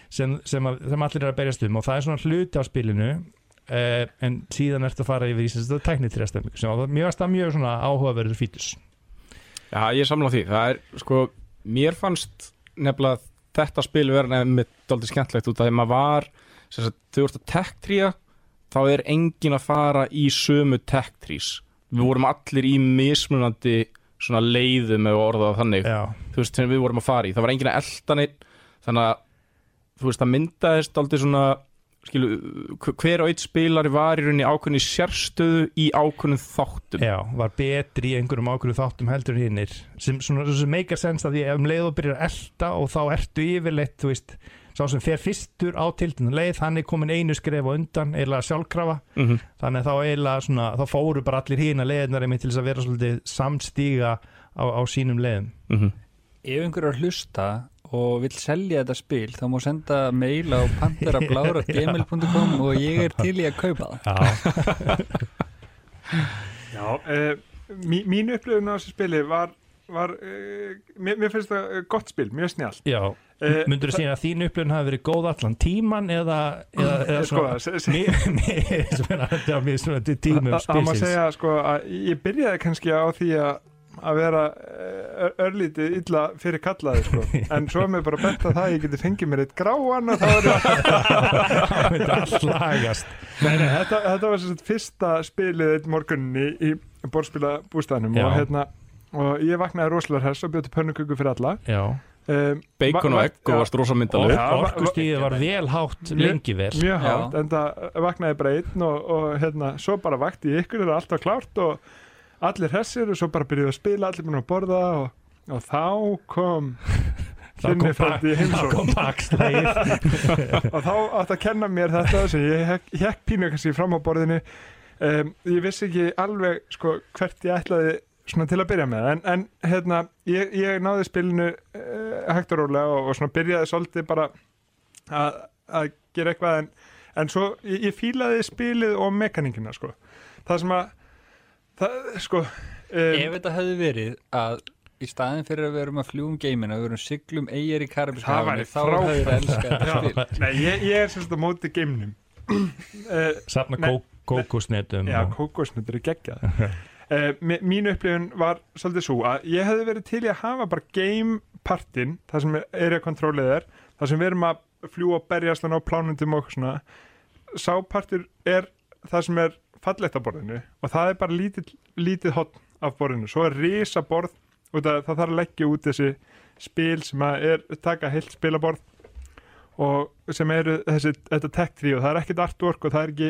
sem, sem, að, sem allir er að berjast um. Og það er svona hluti á spilinu uh, en síðan ertu að fara yfir í sem sagt tæknitrjastemmingu sem var mjög, mjög svona áhugaverður fítus. Já, ég samla því, það er sko mér fannst nefnilega þetta spil vera nefnir dálítið skemmtlegt út að maður var sagt, þegar þú ert að tech tría þá er engin að fara í sömu tech trees. Við vorum allir í mismunandi svona leiðum eða orðað þannig. Já, þú veist, sem við vorum að fara í. Það var engin að elda neitt þannig að, þú veist, það myndaðist aldrei svona skilu, hver og eitt spilari var í rauninni ákveðni sérstöðu í ákveðnum þáttum. Já, var betri í einhverjum ákveðum þáttum heldur hinnir sem, svona, sem meikar sens að því ef um leið og byrjar að elda og þá ertu yfirleitt þú veist, sá sem fer fyrstur á tildinu leið, hann er komin einu skref á undan, eiginlega sjálfkrafa. Mm -hmm. þannig að þá eiginlega svona, þá fóru bara allir hína leiðinar einmitt til þess að vera svolítið samstíga á, á sínum leiðum. Mm Ef einhver er að hlusta og vill selja þetta spil þá má senda mail á panterablára.gmail.com og ég er til í að kaupa það. Já, <laughs> Já, uh, mí, mín upplifun á þessu spili var, var uh, mér, mér finnst það eh, gott spil, mjög snjált já. Uh, myndur þú segja að þín upplifun hafi verið góð allan tíman eða, eða, eða sko, svona svona- svona til tímum það það má spilsins segja sko að ég byrjaði kannski á því að að vera eh, örlítið illa fyrir kallaði sko. <laughs> en svo er mér bara bent að það að ég geti fengið mér eitt gráan og það <laughs> myndi allt lagast Nei, nei, þetta, þetta var sagt fyrsta spilið eitt morgunni í, í borðspila bústæðanum Já. og, hérna, og ég vaknaði rosalega hess og bjóti pönnuköku fyrir alla Já, um, Bacon og egg og varst rosa og va- orkustíðið var vel hátt lengi vel. mjög hátt, en það vaknaði bara einn og, og hérna, svo bara vakti ég ykkur það er alltaf klárt og allir hessir og svo bara byrjuði að spila, allir búin að borða og, og þá kom <laughs> heimsókn. kom bakslægið <laughs> og þá átt að kenna mér þetta sem ég hekk, hekk pínu kannski fram á borðinu. Um, ég vissi ekki alveg sko, hvert ég ætlaði svona til að byrja með. En, en hérna, ég, ég náði spilinu uh, hægt og rólega og, og svona byrjaði svolítið bara að, að gera eitthvað en, en svo ég, ég fílaði spilið og mekaníkina sko. það sem að það, sko um, Ef þetta hefði verið að í staðin fyrir að við erum að fljúum geimina við erum siglum eigir í væri þá hefur það elskað þetta spil. Já, nei, ég, ég er semst á móti geimnum. Uh, Safna Nei, kó kókusnetum Já, kókosnutur er geggjað <laughs> uh, Mín upplifun var svolítið svo að ég hefði verið til í að hafa bara gamepartin, það sem area controlið er, það sem við erum að fljúa og berjast og ná plánundum og svona. Sápartur er það sem er fallegt á borðinu og það er bara lítið, lítið hotn af borðinu, svo er risa borð og það, það þarf að leggja út þessi spil sem að er taka heilt spilaborð og sem eru þessi, þetta tech tree og það er ekkert artwork og það er ekki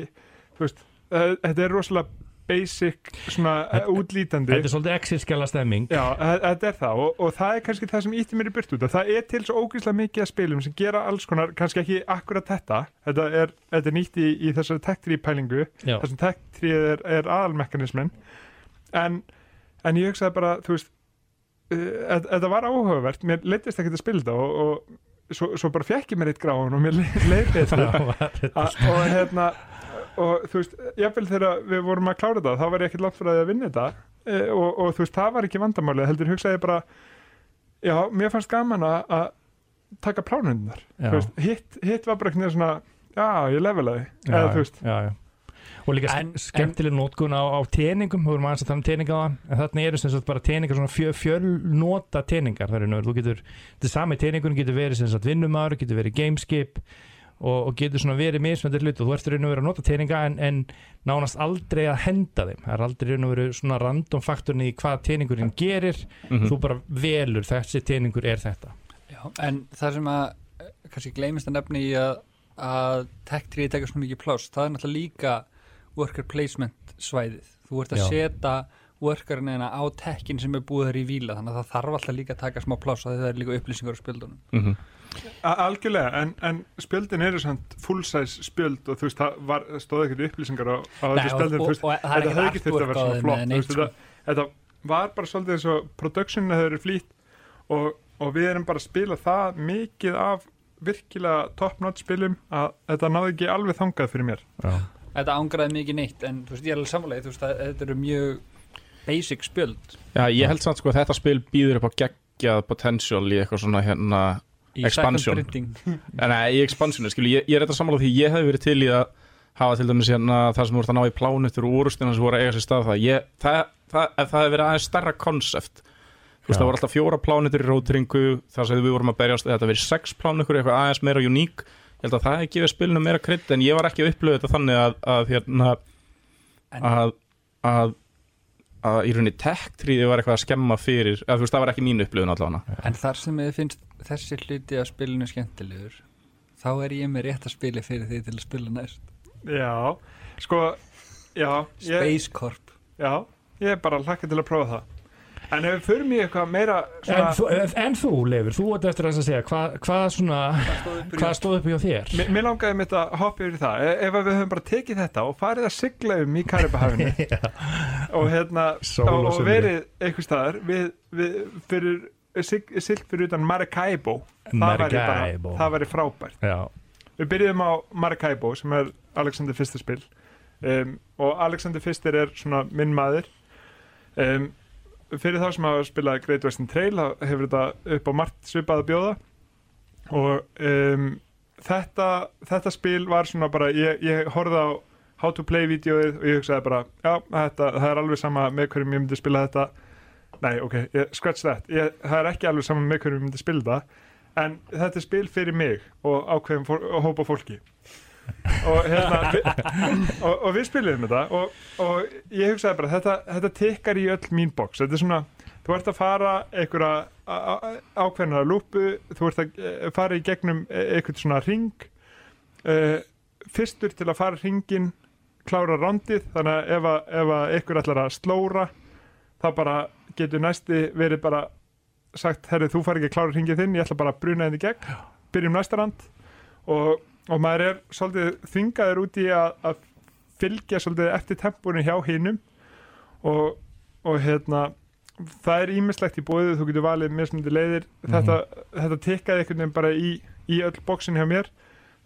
þú veist, eh, þetta er rosalega basic svona Þetta- þetta, útlítandi. Þetta er svolítið exilskjala stemming. Já, þe- þetta er það og, og það er kannski það sem ítti mér í að það er til svo ógeðslega mikið að spilum sem gera alls konar, kannski ekki akkurat þetta. Þetta er, þetta er nýtt í, í þessari tech tree pælingu, Já, þar sem tech tree er, er aðalmekanismin en, en ég hugsaði bara, þú veist uh, þetta var áhugavert, mér leittist ekki að spila þetta og, og svo, svo bara fekk ég mér eitt gráðun og mér leið betur. <laughs> Það var þetta og hérna og þú veist, jáfnvel þegar við vorum að klára þetta þá var ég ekkert langt fyrir að vinna þetta e, og, og þú veist, það var ekki vandamálið heldur hugsaði ég bara já, mér fannst gaman að að taka plánundunar Já. hitt, hitt var bara ekki svona já, ég levelaði eða þú veist, já, já. Og líka skemmtileg nótkun á, á teningum, þú erum aðeins að tala um teninga á það, en þarna eru sem sagt bara teningar, svona fjö, fjölnota teningar, það er nú, þú getur, þetta sami teningun getur verið sem sagt vinnumar, getur verið gameskip og, og getur svona verið mismöndir hlut og þú ert raun og verið að nota teninga en, en nánast aldrei að henda þeim, það er aldrei raun og verið svona random faktorni í hvað teningurinn gerir, Mhm. þú bara velur þessi teningur er þetta. Já, en það sem að eh, kannski gleymist að nefni í að, að tech-tree tekur svona mikið pláss það er náttúrulega líka worker placement svæðið. Þú ert að Já. setja workerina á tekkin sem er búið þar í víla þannig að það þarf alltaf líka að taka smá pláss að það er líka upplýsingar á spjöldunum. Mhm. A- algjörlega en, en spjöldin eru samt full size spjöld og þú veist, það var, stóð ekkert upplýsingar á, á Nei, þessu spjöldin, og, þú veist, þetta hefði ekki þurft að vera svona flott þú veist, sko. þetta, þetta var bara svolítið eins og productionin hefur flýtt og, og við erum bara að spila það mikið af virkilega top notch spilum að þetta náði ekki alveg þangað fyrir mér Já. Þetta ángraði mikið neitt en þú veist, ég er alveg samlega þú veist, að þetta eru mjög basic spjöld Já, ég held samt sko að þetta spil býður upp á geggjað potential í eitthvað svona hérna Expansion. <laughs> Nei, í expansionu, skilu, ég, ég er þetta sammála því ég hef verið til í að hafa til dæmis hérna það sem voru að ná í plánutur og úrustina sem voru að eiga sér stað það ég, það, það, ef það hefur verið aðeins starra konsept þú veist, það voru alltaf fjóra plánutur í rótringu þar sem við vorum að berjast, þetta verið sex plánutur eitthvað aðeins meira uník ég held að það hefði gefið spilinu meira krydd en ég var ekki að upplöðu þetta þannig að, að hérna En- að, að, að í rauninni tech-tríði var eitthvað að skemma fyrir, að þú veist, það var ekki mín upplöðun allavega. En þar sem þið finnst þessi hluti af spilinu skemmtilegur þá er ég með rétt að spila fyrir því til að spila næst. Já, sko já, ég, Space Corp. Já, ég er bara hlakka til að prófa það. En ef við förum í eitthvað meira En, svona, þú, en þú, Leifur, þú ert eftir að segja, hvað, hvað svona, hvað stóð upp hjá þér? Mér, mér langaði mitt að hoppa yfir í það. E- ef að við höfum bara tekið þetta og farið að sigla um í Karibahafinu <laughs> og hérna Sól og, og verið einhvers staðar við, við fyrir silt fyrir utan Maracaibo. Maracaibo. það væri frábært. Já, við byrjuðum á Maracaibo sem er Alexander Fyrsta spil. Um, og Alexander Fyrstir er svona minn maður. Um, fyrir þá sem hafa spilað Great Western Trail þá hefur þetta upp á margt svipað að bjóða. Og um, þetta, þetta spil var svona bara, ég, ég horfði á how to play vídeoið og ég hugsaði bara já, þetta, það er alveg sama með hverjum ég myndi spila þetta nei, ok, ég, scratch that. Ég, það er ekki alveg saman með hverju við myndum spila það en þetta er spil fyrir mig og ákveðum fór, og hópa fólki. Og hérna <laughs> vi, og, og við spilum þetta og, og ég hugsaði bara þetta, þetta tekkar í öll mín box. Þetta er svona, þú ert að fara einhverja ákveðna lúpu þú ert að eh, fara í gegnum eh, einhvern svona ring uh, fyrstur til að fara ringin klára rondið þannig að ef, að, ef að einhver ætlar að slóra þá bara getur næsti verið bara sagt, herri þú fari ekki að klára ringið þinn ég ætla bara að bruna henni í gegn. Byrjum næsta rand. Og, og maður er svolítið þvingaður út í að, að fylgja svolítið eftir tempónu hjá hinum. Og, og hérna það er ímislegt í bóðið, þú getur valið mismundi leiðir, þetta, þetta tekkaði einhvern veginn bara í, í öll bóksin hjá mér.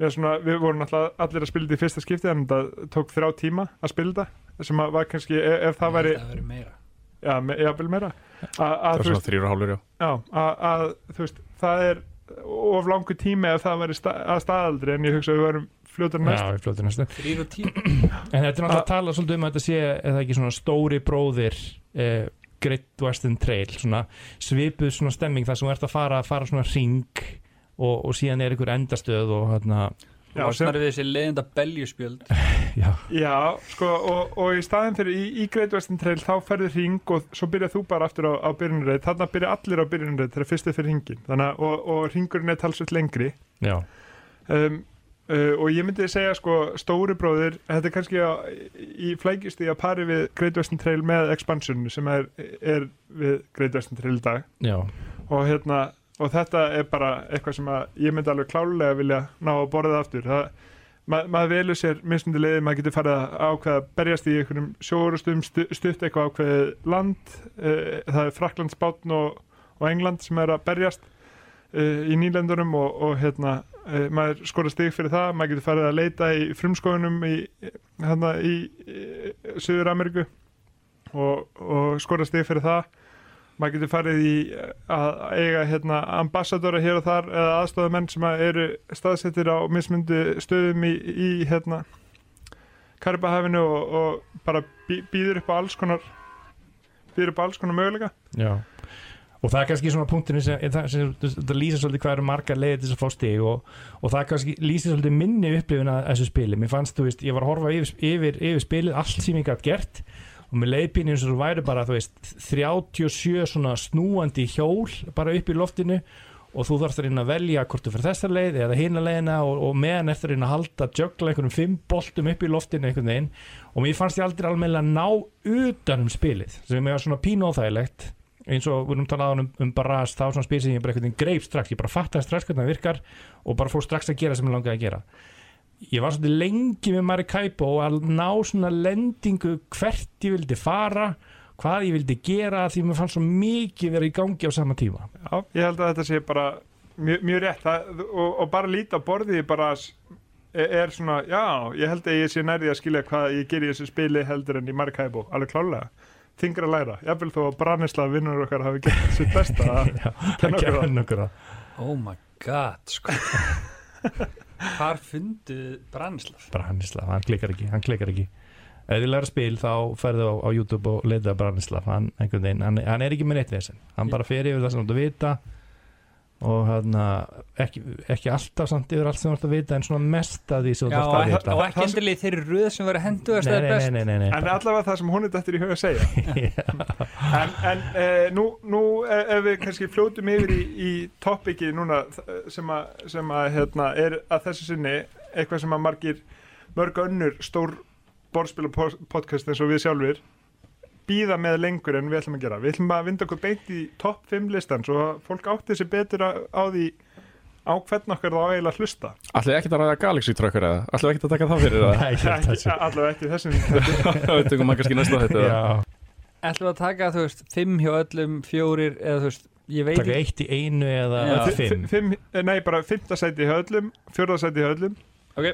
Við, svona, við vorum alltaf allir að spila þetta í fyrsta skipti en þetta tók þrjá tíma að spila þetta sem að var kannski, ef, ef það væri Það já, me- jafnvel meira. Að, Það að, er þú svona veist, þrýra hálfur, já. Já, að, að þú veist, það er of langu tími ef það væri sta, að staðaldri en ég hugsa að við varum fljótur næst. Þrýr og tíu. En þetta er náttúrulega að tala svolítið um að þetta sé eða ekki svona stóri bróðir eh, Great Western Trail svona svipuð svona stemming þar sem þú ert að fara, fara svona ring og, og síðan er ykkur endastöð og hérna Já, Losnar við þessi leiðinda beljúspjöld <laughs> já, Já, sko, og, og í staðin fyrir í, í Great Western Trail þá ferði hring og svo byrjað þú bara aftur á, á byrjunarreið þannig að byrja allir á byrjunarreið þegar fyrstu fyrir hringin þannig að, og, og hringurinn er talsveit lengri. Já, um, uh, og ég myndi segja sko stóri bróðir, þetta er kannski á, í flækjust í að pari við Great Western Trail með expansion sem er, er við Great Western Trail í dag. Já, og hérna og þetta er bara eitthvað sem ég myndi alveg klálega vilja ná að borða aftur. Það, ma maður velur sér mismundi leiði, maður getur farið að ákveða að berjast í einhverjum sjóurustum stu stutt eitthvað ákveðið land. Uh, það er Fraklands bátn og, og England sem er að berjast uh, í nýlendunum og, og hérna uh, maður skora stig fyrir það, maður getur farið að leita í frumskoðunum í, hérna, í, í Suður Ameríku og, og skora stig fyrir það maður getur farið í að eiga hérna, ambassadora hér og þar eða aðstofamenn sem eru staðsettir á mismundu stöðum í, í hérna, Karibahafinu og, og bara býður upp á alls konar býður upp á alls konar möguleika. Já. Og það er kannski svona punktinni sem, það, sem það lýsir svolítið hvað eru margar leiðir til þess að fá stig og, og það kannski lýsir svolítið minni upplifin að þessu spili. Mér fannst, þú veist, ég var að horfa yfir, yfir, yfir spilið allt sem ég gætt gert og með leiðpínu eins og þú væri bara, þú veist 37 svona snúandi hjól bara upp í loftinu og þú þarfst að reyna að velja hvort þú fyrir þessa leið eða hina leiðina og, og meðan eftir að reyna að halda jögla einhverjum fimm boltum upp í loftinu einhvern veginn. Og mér fannst ég aldrei almennilega ná utan um spilið sem er svona pínu óþægilegt. Eins og við erum talað um, um Barras þá svona spil sem ég bara einhvern veginn greip strax. Ég bara fattaði strax hvernig það virkar og bara fór strax að gera sem ég langaði að gera ég var svolítið lengi með Marikaipo að ná svona lendingu hvert ég vildi fara hvað ég vildi gera því mér fannst svo mikið vera í gangi á sama tíma. Já, ég held að þetta sé bara mjög, mjög rétt. Það, og, og bara líta borðið bara s- er svona, já, ég held að ég sé nærði að skilja hvað ég ger í þessu spili heldur en í Marikaibo, alveg klálega þingra að læra, jafnvel þó að Brannisla vinnur okkar hafi gert sitt besta. <laughs> Að kenna okkur það. kenna okkur það. Oh my god sko <laughs> Hvar fundu Branislav? Branislav, hann klikkar ekki, hann klikkar ekki. Ef þið læra spil þá ferðu á, á YouTube og leita Branislav, hann, veginn, hann, hann er ekki með neitt vesen, hann bara fer yfir það sem þú vita og hann ekki, ekki alltaf samt yfir allt sem þú ert að vita en svona mest að því sem þú Já, ert að og, vita. og ekki endilega þeirri röð sem verið hendu að nei, staði nei, best. nei, nei, nei, nei. En allavega það sem hún er dættir í huga að segja. <laughs> En, en e, nú, nú e, ef við kannski fljótum yfir í, í topiki núna sem að, sem að hérna, er að þessu sinni eitthvað sem að margir mörg önnur stór borðspila podcast eins og við sjálfur býða með lengur en við ætlum að gera við ætlum að vinda okkur beint í topp 5 listan svo að fólk átti sér betur á, á því á hvern okkar þá eiginlega hlusta Ætlið ekki að ræða Galaxy Trucker eða? Ætlið ekki að taka það fyrir það? <laughs> Nei, ég held að Ekki- þessum Það veit ekki maður kannski næsta þetta Já, Ætlum við að taka, þú veist, fimm hjá öllum, fjórir eða þú veist, ég veit taka eitt í einu eða Já. eða fimm fimm, nei bara fymta sæti hjá öllum fjórða sæti hjá öllum okay.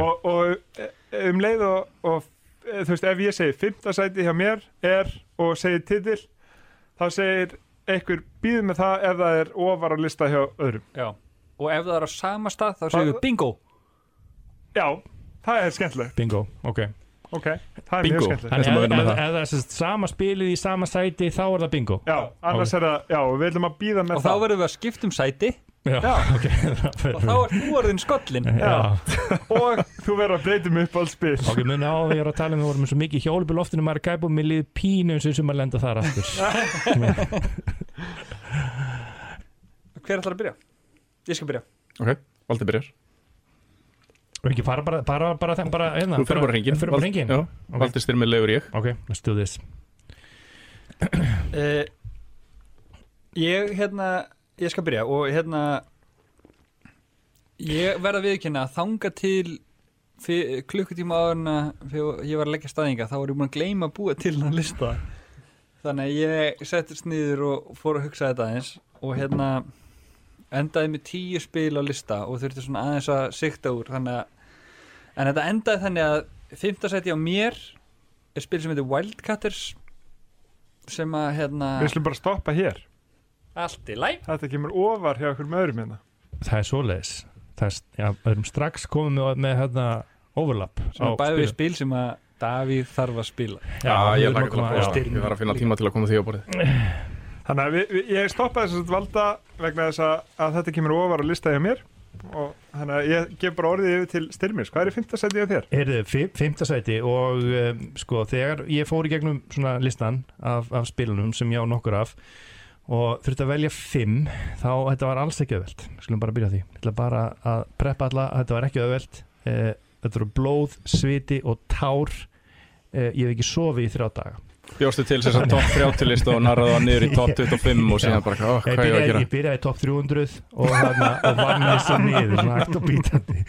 og, og e, um leið og, og þú veist ef ég segi fymta sæti hjá mér er og segir titill þá segir einhver býð með það ef það er ofar á lista hjá öðrum. Já, og ef það er á sama stað þá segjum við bingo. Já, það er skemmtilegt. Bingo, ok. Ok, það er Bingo. mjög skemmtilegt að ef það. ef það er sagt sama spilið í sama sæti þá er það bingo. Já, annars er það, já, við ætlum að býða með Og þá það. verðum við að skipta um sæti Já, Já. ok <laughs> og þá er þú orðin skollin Já, og þú verður að breyta um upp alls spil ok, muni á því að tala um við vorum svo mikið hjólub í loftinu maður gæpa og mér líði pínu eins og sem að lenda þar aftur. <laughs> Hver ætlar að byrja? Ég skal byrja. Ok, Valdi byrjar. Og ekki fara bara, bara, bara, bara, bara hérna. Þú fyrir bara hringin Fyrir bara hringin Já, Valdi styrmið legur ég. Ok, let's do this. Uh, Ég, hérna Ég skal byrja og hérna Ég verða viðkynna að þanga til klukkutíma áðurna þegar ég var að leggja staðinga þá var ég búin að gleyma að búa til hann lista. Þannig að ég settist niður og fór að hugsa þetta aðeins og hérna endaði með tíu spil á lista og þurfti svona aðeins að sikta úr. Þannig að en þetta endaði þannig að fimmtasæti á mér er spil sem heitir Wildcatters sem að hérna Við slum bara stoppa hér allt í læg Þetta kemur ofar hjá okkur með öðrum hérna. Það er svoleiðis. Það er, já, strax komið með, með hérna overlap sem á er bæði við spilum. spil sem að Davíð þarf að spila. Já, við ég erum laka að já. prófa Ég þarf að finna tíma til að koma því á borðið. <clears throat> Þannig að við, við, ég stoppaði þess að valda vegna þess að, að þetta kemur ofar að lista hjá mér. Og þannig að ég gef bara orðið yfir til styrmis. Hvað er í fymta seti hjá þér? Heyrðu, fi- fimmta sæti og um, sko þegar ég fór í gegnum svona listan af, af spilunum sem ég á nokkur af og þurfti að velja fimm þá þetta var alls ekki auðvelt. Skulum bara byrja því, ég ætla bara að preppa alla að þetta var ekki auðvelt. Eh, þetta voru blóð, sviti og tár. Eh, ég hef ekki sofið í þrjá daga. Bjóstu til þess að <laughs> top 30 lista og narraði það niður í top 25 <laughs> og síðan bara, ég hvað er ég að gera? ég byrjaði í top 300 og, hana, og vann þessu niður svona hægt og bítandi.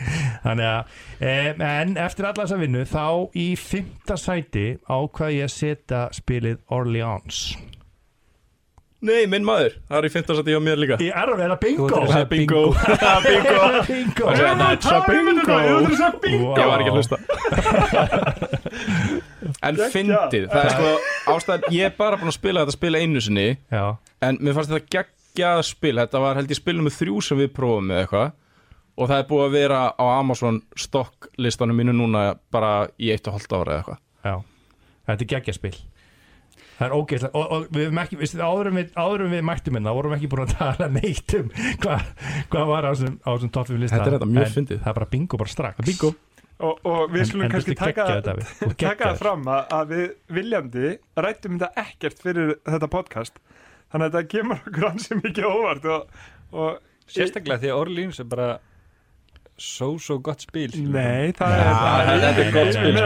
Þannig að um, en eftir alla þessa vinnu þá í fymta sæti ákvað ég að setja spilið Orleans Nei, minn maður, það er í 15 seti hjá mér líka. Í erf er það bingo? Þú ætlar að segja Bingo. Bingo. <laughs> Bingo. Það er bingo. Wow. Ég var ekki að hlusta. <laughs> En fyndið, það er sko ástæðan, ég er bara búin að spila þetta spil einu sinni Já, En mér fannst þetta geggjað spil. Þetta var held ég spil nummer þrjú sem við prófum með eitthvað Og það er búið að vera á Amazon stokklistanum mínu núna bara í eitt og hálft ára eða eitthvað. Já. Þetta er geggjaspil Það er ógeðslega og, og við hefum ekki, veistu, áður en við, áður en við mættum hérna vorum við ekki búin að tala <laughs> neitt um hvað hva var á þessum, á þessum top 5 lista. Þetta er þetta mjög fyndið. Það er bara bingo bara strax. Bingo. Og, og við skulum en kannski <laughs> taka, það fram að, að við viljandi rættum þetta ekkert fyrir þetta podcast. Þannig að þetta kemur okkur ansið mikið óvart og, og sérstaklega því að Orleans er bara so so gott spil Nei, það er þetta er gott spil,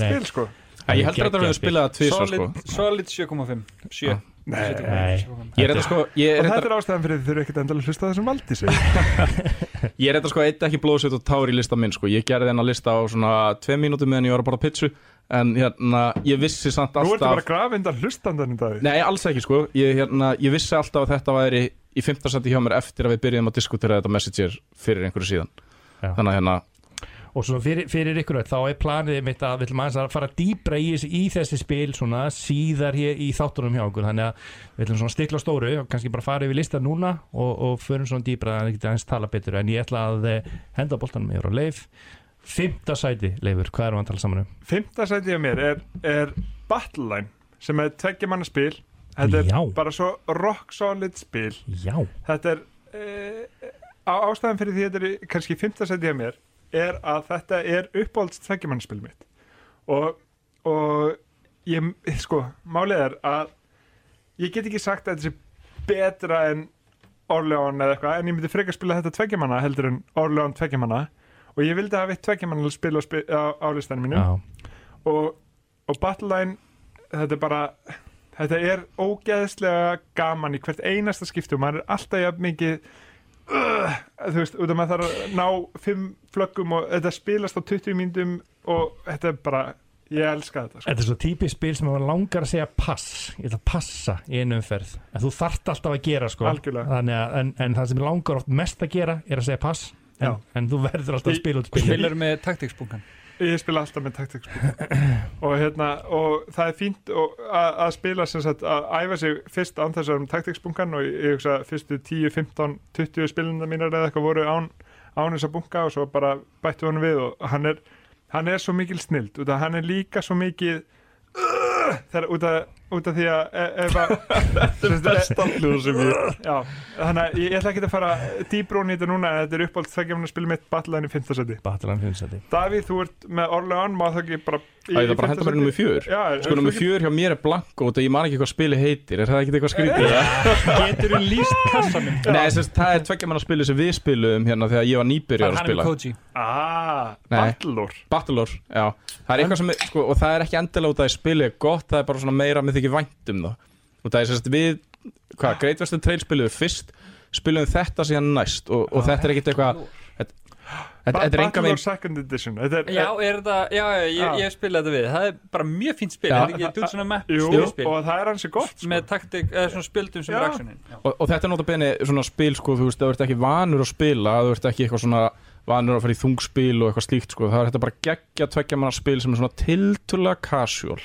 Nei, sko. Það En ég heldur að þetta verður spilað að tvisa sko. solid, solid 7,5 7 Nei, 7,5. Ég er þetta sko, ég Og þetta er ástæðan fyrir því þið þurfum ekkert endalega að hlusta það sem valdi sig <laughs> Ég er þetta sko eitt ekki blóðsveit og tár í lista minn sko. Ég gerði þennan lista á svona tvei mínútur meðan ég var að borða pizzu En hérna, ég vissi samt Nú ertu bara alltaf grafindan hlustandan í dag. Nei, alls ekki sko. Ég, hérna, ég vissi alltaf að þetta væri í fimmtarsætti hjá mér eftir að við byrjuðum að diskutera þetta messenger fyrir einhverju síðan. Já. Þannig að hérna, Og svo fyrir, fyrir ykkur þá er planið mitt að við ætlum aðeins að fara dýbra í, í þessi spil svona síðar hér í þáttunum hjá okkur. Þannig að við ætlum svona stikla stóru og kannski bara fara yfir lista núna og, og förum svona dýbra að ekki aðeins tala betur. En ég ætla að eh, henda boltanum yfir á leif. Fymta sæti, Leifur, hvað erum við að tala saman um? Fymta sæti á mér er, er Battleline sem er tveggja manna spil. Þetta er Já. bara svo rock solid spil. Já, Þetta er e, á ástæðan fyrir því þetta er kannski fymta sæti á mér er að þetta er uppáhalds tveggja manna spil mitt. Og, og ég, sko, málið er að ég get ekki sagt að þetta sé betra en Orleán eða eitthvað, en ég myndi frekar spila þetta tveggja manna heldur en Orleán tveggja manna og ég vildi hafa eitt tveggja manna spil á, á, á listanum mínu já, og, og Battleline þetta er bara þetta er ógeðslega gaman í hvert einasta skipti og maður er alltaf jafn mikið uh, þú veist, út af maður þarf að ná fimm flöggum og þetta spilast á 20 mínútum og þetta er bara ég elska þetta sko. Þetta er svo típist spil sem maður langar að segja pass Ég ætla að passa í einu umferð En þú þarft alltaf að gera sko Algjörlega. Þannig að, en, en það sem langar oft mest að gera er að segja pass Já. en, en þú verður alltaf að spila út spil Spilar með taktiksbúkan ég spila alltaf með taktikspil og hérna og það er fínt og, að, að spila sem sagt að æfa sig fyrst án þess að um taktikspunkan og ég, hugsa fyrstu 10, 15, 20 spilina mínar eða eitthvað voru án, án þess að bunka og svo bara bættu hann við og hann er hann er svo mikil snild af hann er líka svo mikið uh, þegar út af, út af því að e- ef að <laughs> Besta hljóð sem ég já, þannig að ég ætla ekki að fara dýbrún í þetta núna en þetta er uppáld þegar að spila mitt Battleline í 5. seti Battleland 5 seti Davíð, þú ert með Orlean, má það ekki bara í- Æ, í það bara fimmta henda mér nummer fjör Já, Sko nummer fjör hjá mér er blanko og ég man ekki hvað spili heitir. Er það ekki eitthvað skrítið? <laughs> Getur þú líst kassanum? Nei, þess, það er tveggja manna spili sem við spilum hérna þegar ég var nýbyrjar að Hann er spila Ah, Það það Það þykir vænt um það. Og það er sérst við, hvað, Great Western Trail spilum við fyrst Spilum við þetta síðan næst Og, og þetta er ekkit eitthvað Þetta þetta er enga Battlelore veginn second edition. Þetta er, Já, er þetta, já, já, ég, Já. ég spila þetta við. Það er bara mjög fínt spil, Já. er ekki? Þú svona map Jú, stjórnspil og það er hansi gott sko. Með taktik, eða svona spildum sem er Já. og, og þetta er notabene svona spil, sko, þú veist, það ert ekki vanur að spila Það ert ekki eitthvað svona vanur að fara í þungspil og eitthvað slíkt, sko Það er þetta bara geggja tveggja manna spil sem er svona tiltölulega casual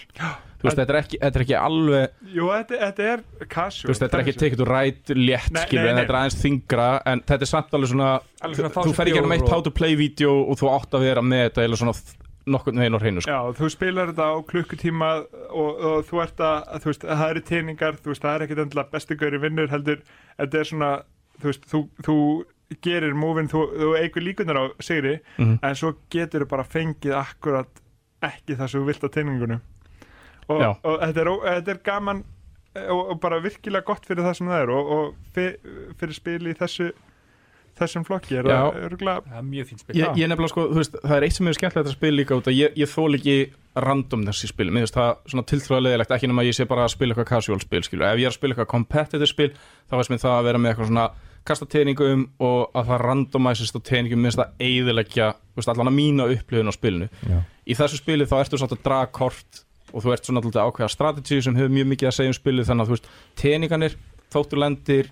Þú veist, þetta er ekki, þetta er ekki alveg Jú, þetta, þetta er casual Þú veist, þetta er ekki it to ride létt, skilur, en þetta er aðeins þingra en þetta er samt alveg svona, Alveg svona þú fer ekki um eitt how to play vídeo og þú átt að vera með þetta eða svona nokkurn veginn á hreinu, sko. Já, þú spilar þetta á klukkutíma og, og þú ert að, þú veist, það eru teiningar, þú veist, það er ekkit endilega bestu gauri vinnur heldur, þetta er svona, þú veist, þú, þú gerir múvin, þú, þú eigur líkunar á sigri, Mhm. en Og, Já. og þetta, er, þetta er gaman og, og bara virkilega gott fyrir það sem það er og, og fyr, fyrir spil í þessu, þessum flokki er það er mjög fínt spil Ég, ég nefnilega, sko, þú veist, það er eitt sem er skemmtilegt að spila líka út að ég, ég þól ekki random þessi spil, mér finnst það svona tiltrúlega leðilegt, ekki nema að ég sé bara að spila eitthvað casual spil, skilur, ef ég er að spila eitthvað competitive spil, þá veist mér það að vera með eitthvað svona kasta teiningum og að það randomæsist á teiningum, mér finnst það eiðilegja, veist, allan að mína upplifun á spilinu. Já. Í þessu spili þá ertu svona að draga kort og þú ert svona alltaf ákveða strategy sem hefur mjög mikið að segja um spilið þannig að þú veist, teininganir, þóttu lendir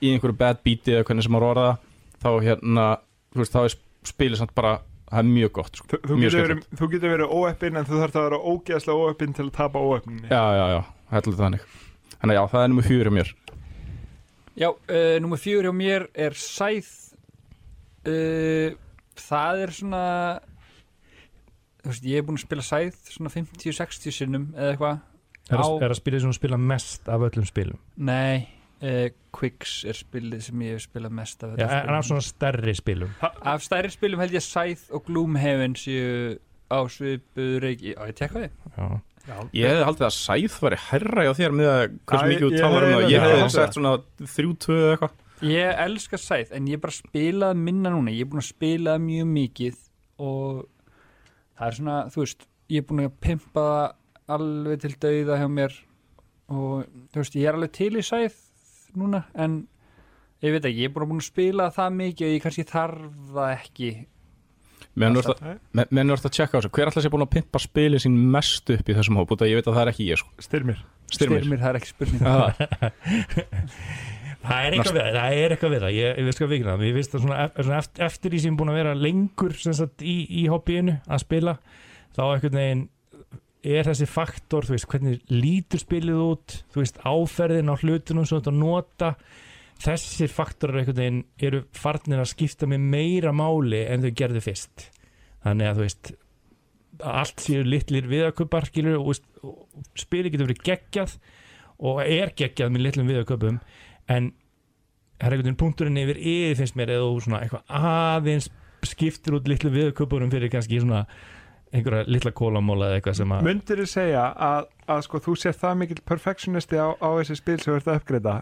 í einhverju bad beati eða hvernig sem maður orða það, þá hérna, þú veist, þá er spilið samt bara, það er mjög gott, sko. þú, Mjög getur verið, þú getur verið óeppin en þú þarf að vera ógeðslega óeppin til að tapa óeppinni. Já, já, já, heldur þannig. Þannig að já, það er nummer fjögur hjá mér. Já, uh, nummer fjögur hjá mér er Sæð uh, Það er svona veist, ég er búinn að spila Sæð svona 50-60 sinnum eða eitthvað Er, Á- að- er að spila sem þú spila mest af öllum spilum? Nei, uh, Quicks er spilið sem ég hef spilað mest af Já, öllum en af svona stærri spilum. Af stærri spilum held ég Sæð og Gloomhaven séu á svipuð reiki Á, ég tekka þið Já, Ég hefði haldið að sæð væri herra hjá þér með að hversu Æ, mikið þú talar um það. Ég hefði sett svona þrjú, tvö eða eitthvað. Ég elska Sæð en ég er bara spilað minna núna. Ég er búinn að spila það mjög mikið og það er svona, þú veist ég er búinn að pimpa það alveg til dauða hjá mér og þú veist, ég er alveg til í Sæð núna en ég veit ekki, ég er búinn að búinn að spila það mikið og ég kannski þarf það ekki Menn ert að- men- menn ert að tjekka á þessu. Hver alltaf sé búin að pimpa spilið sín mest upp í þessum hóp? Út af ég veit að það er ekki ég, sko. Styrmir. Styrmir. Styrmir, það er ekki spurning <laughs> Það er eitthvað við það, það er eitthvað við það, ég, ég hvað vikna það, ég veist að svona, svona eftir, eftir því sem er búin að vera lengur sagt, í, í hobbyinu að spila, þá einhvern veginn er þessi faktor, þú veist, hvernig lítur spilið út, þú veist, áferðin á hlutunum þú ert að nota, þessir faktorar einhvern veginn eru farnir að skipta með meira máli en þau gerðu fyrst. Þannig að þú veist, allt séu litlir viðaköpar, skilur, og, og spilið getur verið geggjað og er geggjað með litlum viðaköpum en það er einhvern veginn punkturinn yfir yfir finnst mér eða þú svona eitthvað aðeins skiptir út litlu viðköpurum fyrir kannski svona einhverja litla kólamóla eða eitthvað sem að Mundir þið segja að, að sko, þú sér það mikill perfectionisti á, á þessi spil sem þú ert að uppgreita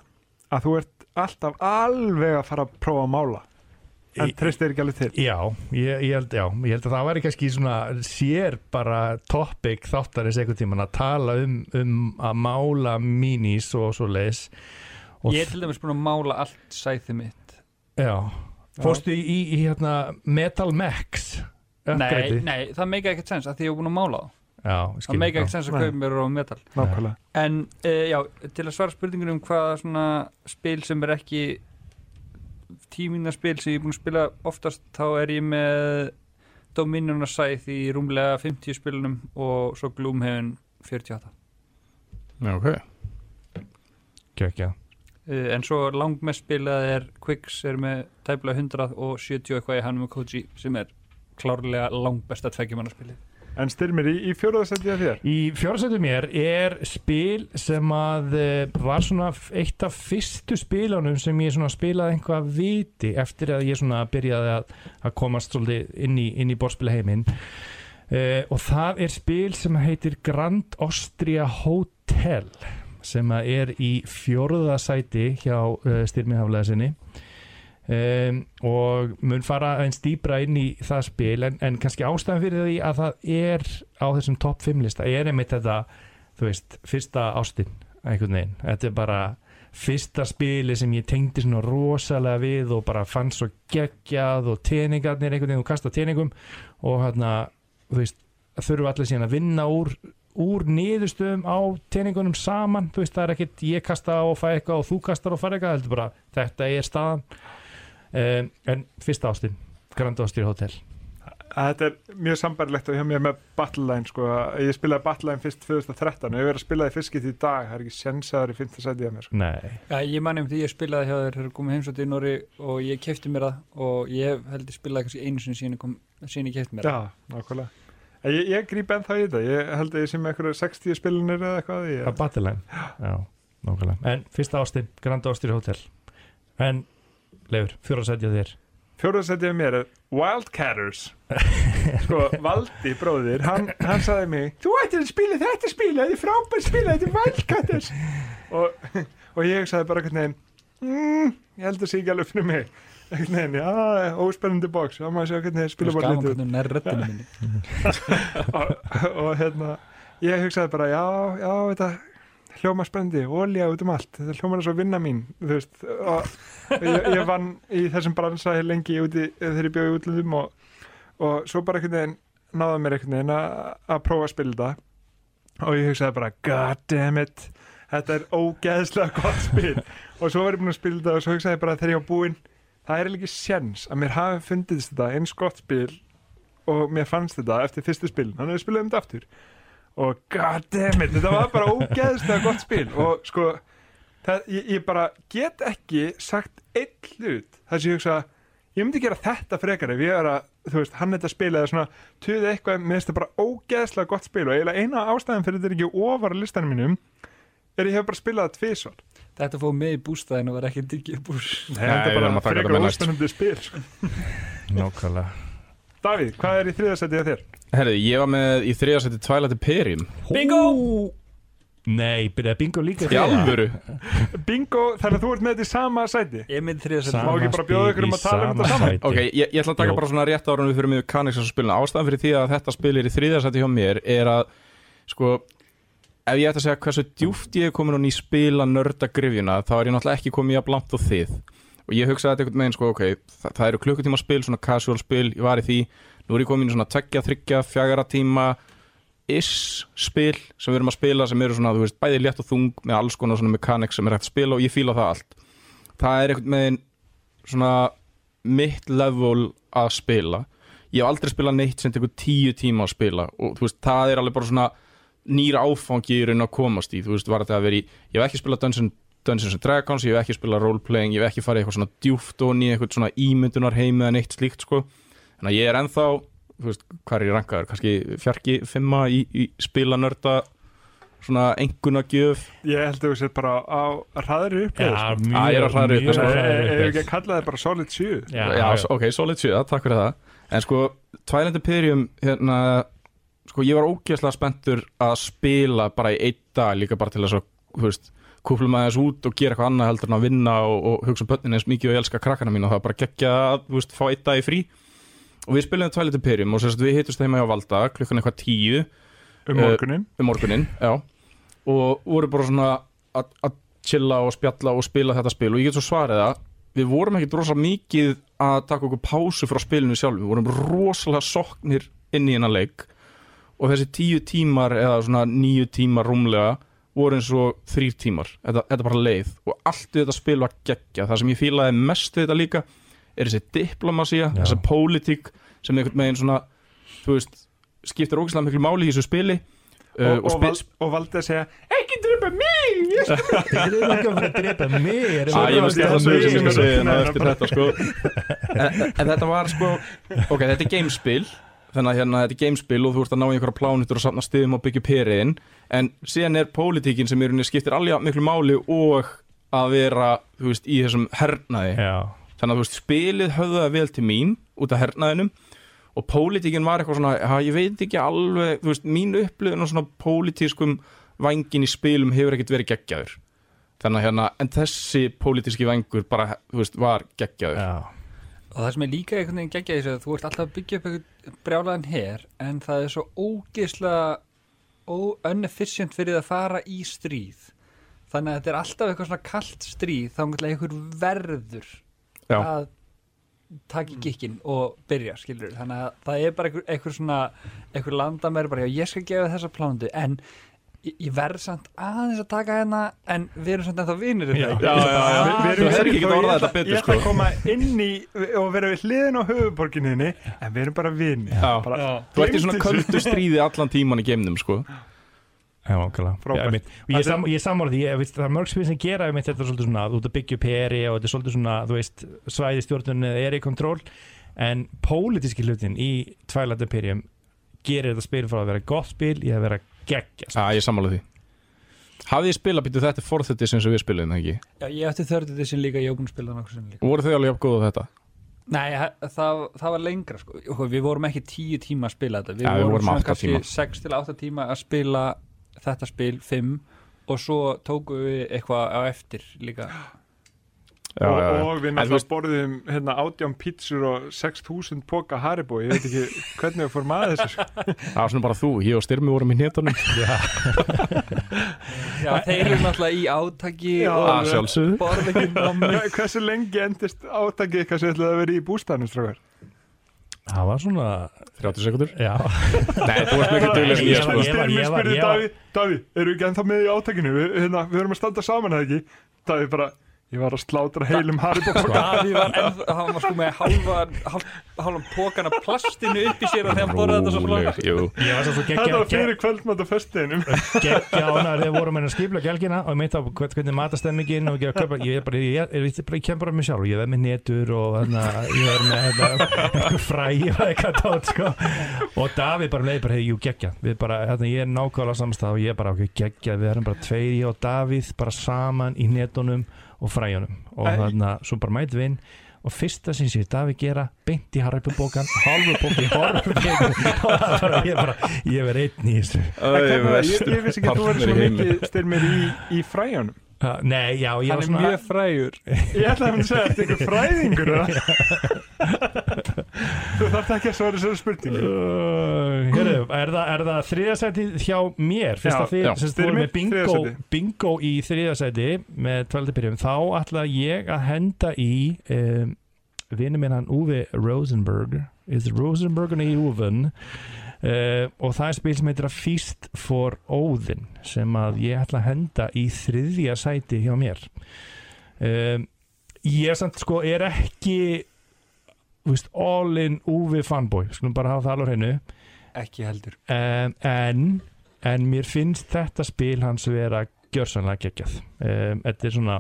að þú ert alltaf alveg að fara að prófa að mála en treystir ekki alveg til? Já, ég, ég, held, já, ég held að það væri kannski svona sér bara topic þáttarins einhvern tíman að tala um, um að mála minis og svo leis og Ég er til dæmis búinn að mála allt sæðið mitt. Já, fórstu í, í, í hérna Metal Max Nei, nei, það meika ekkert sens að því ég er búinn að mála það. Já, Það meika ekkert sens að kaupa mér á metal. Nákvæmlega. En uh, já, til að svara spurningunum um hvaða svona spil sem er ekki tíminarspil sem ég er búinn að spila oftast þá er ég með Dominion og Scythe í rúmlega 50 spilunum og svo Gloomhaven 48 já, ok. Gekkja. Uh, En svo langmest spilað er Quicks er með tæplega 100 og 70 eitthvað í hann með Koji sem er klárlega langbesta tveggjumannarspilið En styrmir í, í fjóruðarsætti að þér? Í fjórasættu mér er spil sem að eh, var svona eitt af fyrstu spilunum sem ég svona spilaði einhvað viti eftir að ég svona byrjaði að, að komast svolítið inn í, inn í borðspilaheimin. Uh, og það er spil sem heitir Grand Austria Hotel sem er í fjórðasæti hjá uh, styrmiðhaflega sinni um, og mun fara eins dýbra inn í það spil en, en kannski ástæðan fyrir því að það er á þessum topp 5 lista er einmitt þetta, þú veist, fyrsta ástin einhvern veginn, þetta er bara fyrsta spili sem ég tengdi svona rosalega við og bara fann svo geggjað og teningarnir einhvern veginn og kasta teningum og hérna, þú veist þurfum allir síðan að vinna úr úr niðurstöðum á teningunum saman, þú veist, það er ekkit ég kasta og fæ eitthvað og þú kastar og fæ eitthvað heldur bara, þetta er staðan um, en fyrsta ástin Grand Austria Hotel Þetta er mjög sambarilegt og hjá mér með Battleline sko. Ég spilaði Battleline fyrst 2013 og ég verið að spila það fyrst getið í dag Það er ekki sensaður í 5. sæti að mér sko. Nei, Já, ég manni um því ég spilaði hjá þér þegar komið heimsótt í Nóri og ég kefti mér það og ég held ég spilaði kannski einu sinni síðan ég, kom, það Já, Ég, ég gríp ennþá í þetta, ég held að ég sé með eitthvað 60 spilinir eða eitthvað það ég, er Battleline Já, nákvæmlega. En fyrsta ástin, Grand Austria Hotel. En, Leifur, fjóra sætja þér. Fjóruðarsætið mér er Wildcatters. <laughs> Sko, Valdi bróðir hann, hann sagði mig Þú ættir að spila þetta spila, þetta er frábært spila Þetta er Wildcatters. Og, <laughs> og ég sagði bara einhvern veginn mm, Ég held að sé ekki alveg fyrir mig veginn, já, óspennandi box. Þá maður sé hvernig þeir spila bara Skaman lítið hvernig hún er röddinu minni. <laughs> Og, og hérna ég hugsaði bara, já, já, þetta hljóma spennandi, ólja út um allt. Þetta hljóma er svo vinna mín þú veist, og, og ég, ég vann í þessum bransa hér lengi úti þegar ég bjóði útlöðum og, og svo bara einhvern veginn náða mér einhvern veginn að prófa að spila þetta. Og ég hugsaði bara, god damn it þetta er ógeðslega gott spil. <laughs> Og svo var ég búin að spila þetta og svo hugsaði ég bara þegar ég var búinn það er ekki séns að mér hafi fundist þetta eins gott spil og mér fannst þetta eftir fyrstu spil þannig að við spilum þetta aftur. Og goddammit, þetta var bara ógeðslega gott spil. Og sko það, ég, ég bara get ekki sagt einn hlut þar sem ég hugsa ég myndi gera þetta frekar ef ég er að þú veist, hann þetta spil eða svona tuði eitthvað, mér finnst þetta bara ógeðslega gott spil. Og eiginlega eina ástæðan fyrir þetta er ekki ofar listanum mínum er ég hef bara spilað það tvisvar Þetta fóð með í bústæðinu og var ekki diggið bús Nei, þetta er erum að taka bara þetta frekar með næst. óstæðandi spil. Nákvæmlega Davíð, hvað er í þriðasætið að þér? Herri, ég var með í þriðasætti Twilight Imperium Bingo! Nei, byrjaði bingo líka Í alvöru Bingo, þannig að þú ert með þetta í sama sæti Ég myndi þriða Sama Má ekki bara bjóða ykkur um að tala um þetta saman? Ok, ég, ég ætla að taka Jú. bara svona rétt ára við fyrir mig Kanix að spilna Ástæðan fyrir því að þetta spil er í þriðasætti hjá mér er að sko ef ég ætti að segja hversu djúft ég er komin hún í spila nörda grifjuna þá er ég náttúrulega ekki komið að blant og þið. Og ég hugsaði þetta einhvern veginn sko ok það, það eru klukkutíma spil, svona casual spil ég var í því, nú er ég komin í svona tveggja, þryggja, fjagara tíma is spil sem við erum að spila sem eru svona, þú veist, bæði létt og þung með alls konar svona mechanics sem er hægt að spila og ég fíla það allt. Það er einhvern veginn svona mitt level að spila. Ég hef aldrei spilað neitt sem tekur tíu tíma að spila og þú veist, það er alveg bara svona nýra áfangi í raun að komast í. Þú veist, var þetta að vera í, ég hef ekki spilað Dungeons, Dungeons and Dragons, ég hef ekki spilað roleplaying, ég hef ekki farið í eitthvað svona djúft og ný eitthvað svona ímyndunar heimi eða neitt slíkt sko, þannig að ég er ennþá þú veist, hvað er ég rankaður, kannski fjarki fimma í, í spilanörda svona enguna gjöf Ég held að þú sér bara á hraðri upp Já, ég er að hraða upp, mjög sko. hraðari Ef upphæð. ekki að kalla það bara solid 7 Já, já, já. ok, solid 7, takk fyrir það. En sko, Twilight Imperium hérna, sko, ég var ógeðslega spenntur að spila bara í einn dag líka bara til að, þú veist kúplum aðeins út og gera eitthvað annað heldur en að vinna og, og hugsa um börnin eins mikið og ég elska krakkana mín og það bara geggja að, þú veist, fá einn dag í frí. Og við spilum Twilight Imperium og sérst við hittust heima hjá Valda klukkan eitthvað tíu. Um Eh, morgunin um morgunin, og voru bara svona að- chilla og spjalla og spila þetta spil. Og ég get svo svarið að við vorum ekki rosa mikið að taka okkur pásu frá spilinu sjálf við vorum rosalega soknir inn í hennar leik og þessi tíu tímar eða svona níu tímar rúmlega voru eins og þrýr tímar. Þetta, þetta bara leið. Og allt við þetta spil var geggja það sem ég fílaði mest við þetta líka er þessi diplomasía, þessi pólitík sem einhvern veginn svona þú veist, skiptir ógæslega miklu máli í þessu spili. Uh, og, og, spil, val, og valdi að segja ekki drepa mig ég <laughs> eru ekki að drepa mig ég fara veist að bara- <laughs> þetta sko. En, en þetta var sko ok, þetta er gamespil þannig að hérna þetta er gamespil og þú ert að ná einhverja plánutur og safna stiðum og byggja periðin en síðan er pólitíkin sem í rauninni skiptir alveg miklu máli og að vera, þú veist, í þessum hernaði. Já, þannig að þú veist, spilið höfðaði vel til mín út af hernaðinum og pólitíkin var eitthvað svona, ha, ég veit ekki alveg þú veist, mín upplifun og svona pólitískum vangin í spilum hefur ekkert verið geggjaður. Þannig að hérna, en þessi pólitíski vangur bara, þú veist, var geggjaður. Já Og það sem er líka einhvern veginn geggja þessu að þú ert alltaf að byggja upp einhvern brjálaðan her en það er svo ógeðslega unefficient fyrir að fara í stríð. Þannig að þetta er alltaf eitthvað svona kalt stríð þá er einhver verður Já. að taka í gikkin og byrja skilur þannig að það er bara einhver, einhver svona einhver landamæri bara já ég skal gefa þessa plándu en ég, ég verð samt aðeins að taka hérna en við erum samt ennþá vinir Já. Já, já, já. Við- erum ekki ég orðað þetta betur, Ég ætla að sko. koma inn í og vera við hliðin á höfuborginniðni en við erum bara bara, Þú ert í svona köldu stríði allan tíman í geimnum, sko Já, Frábært. Ég, sam, ég sammála því, ég, veist, það er mörg spil sem gera einmitt þetta er svolítið svona, þú ert að byggja upp heri og þetta er svolítið svona, þú veist, svæði stjórnun er í kontról, en pólitíski hlutin í Twilight Imperium gerir þetta spil frá að vera gott spil í að vera geggja Já, ég sammála því Hafið þið spilað, býttu þetta er fourth edition sem við spilaðum, það ekki? Já, ég ætti þörðu þessin líka, ég hef búin að spila það nokkuð sinni líka voru þau alveg jafn góð á þetta? Nei, það, það var lengra sko. Og Við vorum ekki tíu tíma að spila þetta Við Ja, við vorum, kannski tíma. sex til átta tíma að spila þetta spil, fimm og svo tókum við eitthvað á eftir líka Já, og, já, já. og við náttúrulega veist- borðum hérna, átján pítsur og 6.000 póka Haribo. Ég veit ekki <laughs> hvernig við fórum að þessu sko. Það var svona bara þú, ég og Styrmi vorum í nétunum <laughs> Já, þeir eru náttúrulega í átaki Já, og Að nammi <laughs> Hva- hversu lengi endist átakið eitthvað sem ætlaði að vera í bústæðanum strákar? Það var svona, 30 sekundur já. Nei, þú varst mikið duglega sem ég, sko var- ég Styrmi var- spurði ég var- Daví Daví, eru við ekki ennþá með í átakinu? Við, hérna, við erum að standa saman eða ekki? Daví bara, ég var að slátra heilum Haribo póka Daví var ennþá, hann var sko með halvan hálfan pókan af plastinu upp í sér og þegar hann borðaði þetta svo svo þetta var fyrir kvöldmátt á föstudeginum geggja ánar þegar vorum að skipla gælgina og ég meit á hvern- hvernig matastemmingin og ég, er kem bara með sjálf ég veð með netur og þarna, ég er með hérna, fræ og eitthvað tótt sko. og Davíð bara leið bara, hey, jú geggja. Við bara, hérna, ég er nákvæmlega samstað og ég er bara, ok, geggja, við erum bara tveir ég og Davíð bara saman í netunum og fræjunum. Og Æ. þarna, svo bara mætum við inn og fyrsta sem sé Davíð gera beint í harripubókan, halvu bóki bara, ég bara ég verð einn í þessu. Ég, ég vissi ekki að þú verður svo mikið styrmir í, í fræjunum. Uh, nei, já, ég Hann var er svona mjög frægur. <laughs> Ég ætla að hann segja þetta ykkur fræðingur eða? <laughs> Þú þarf ekki að svara þessari spurningu. Uh, Hérðu, er, það- er það þriðasæti hjá mér? Fyrst að þið sem Styrmir, voru með bingo, bingo í þriðasæti með tvældi þá ætla ég að henda í um, vinnu minn hann Uwe Rosenberg. Is Rosenberg í Uven Uh, og það er spil sem heitir að Feast for Odin sem að ég ætla að henda í þriðja sæti hjá mér. Uh, ég er samt sko er ekki þú veist, all in UV fanboy skulum bara hafa það alveg á hreinu. Ekki heldur. Um, en en mér finnst þetta spil hans vera gjörsanlega geggjað. Um, þetta er svona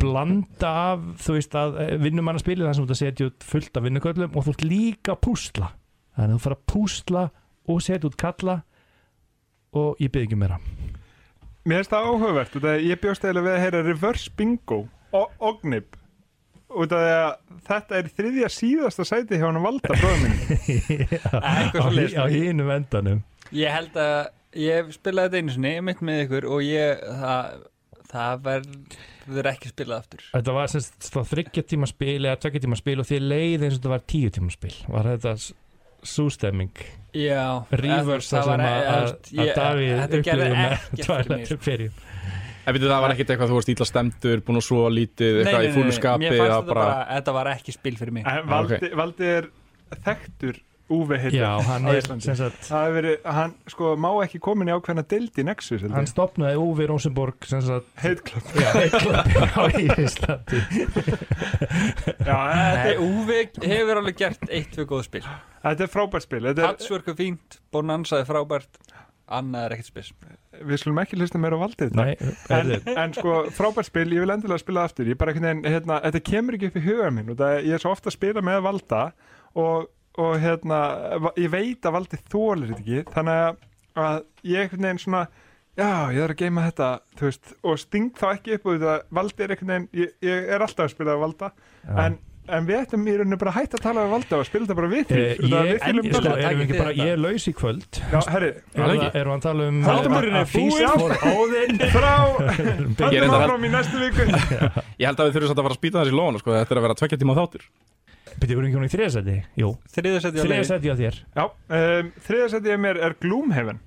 blanda af, þú veist að vinnum hann að spila það sem þú setja út fullt af vinnuköllum og þú ert líka að púsla. Þannig að þú fara að púsla og setja út kalla og ég byrð ekki meira. Mér finnst það áhugavert ég bjóst eða við að heyra reverse bingo og ognib út af því að þetta er þriðja síðasta sæti hjá hann valda bróðum minn. <laughs> Eitthvað á, hinu vendanum Ég held að ég spilaði þetta einu sinni mitt með ykkur og ég það, það verður ekki spilað aftur. Þetta var semst þryggja tíma spil eða tvekja tíma spil og því leið eins og þetta var tíu tíma spil. Var þetta sústemming Já reverse það sem var- að, að Davíð upplifði með ekkert fyrir En veitir, það var ekkert eitthvað, þú varst ítla stemdur, búin að svo lítið, Nei, eitthvað nei, í fúlu nei, skapi Mér fannst þetta bara, þetta var ekki spil fyrir mig. En Valdi, Valdi er þekktur Úve heitir Já, hann á er Íslandi. sem sagt Það hefur verið, hann sko má ekki komin í ákveðna deild í Nexus hann stopnaði Uwe Rosenborg sem sagt heitklubb já, á Íslandi. Já, þetta, Nei, Úvik hefur alveg gert eitt, tvö góð spil. Þetta er frábært spil. Þetta er, Patchwork er fínt, Bonanza er frábært annað er ekkert spes. Við slum ekki hlusta meira á valdið Nei, en, en sko frábært spil, ég vil endilega spila aftur. Ég bara hérna, þetta kemur ekki upp í huga minn. Og það, ég er svo ofta að spila með valda og, og hérna ég veit að valdi þólir þetta ekki. Þannig að, að ég einhvern veginn svona já, ég þarf að geima þetta veist, og sting þá ekki upp og þetta valdi er einhvern veginn, ég, ég er alltaf að spila með valda, já. en, en við ættum í rauninu bara að hætta að tala með valda og spila þetta bara við því, Eh, ég, við fylgum sko, erum við ekki bara, ég er laus í kvöld. Já, herri, er Erum við við að tala um Þáttumurinn er for Óðinn frá Ég er reyndar- áfram í næstu viku. <laughs> Ég held að við þurfum samt að fara að spýta þessi lónu sko. Þetta er að vera tvekja tíma þáttur. Byrju, voru ekki hún í þriðasæti? Jú, þriðarsætti á á þér. Já, um, þriðasætið mér er Gloomhaven.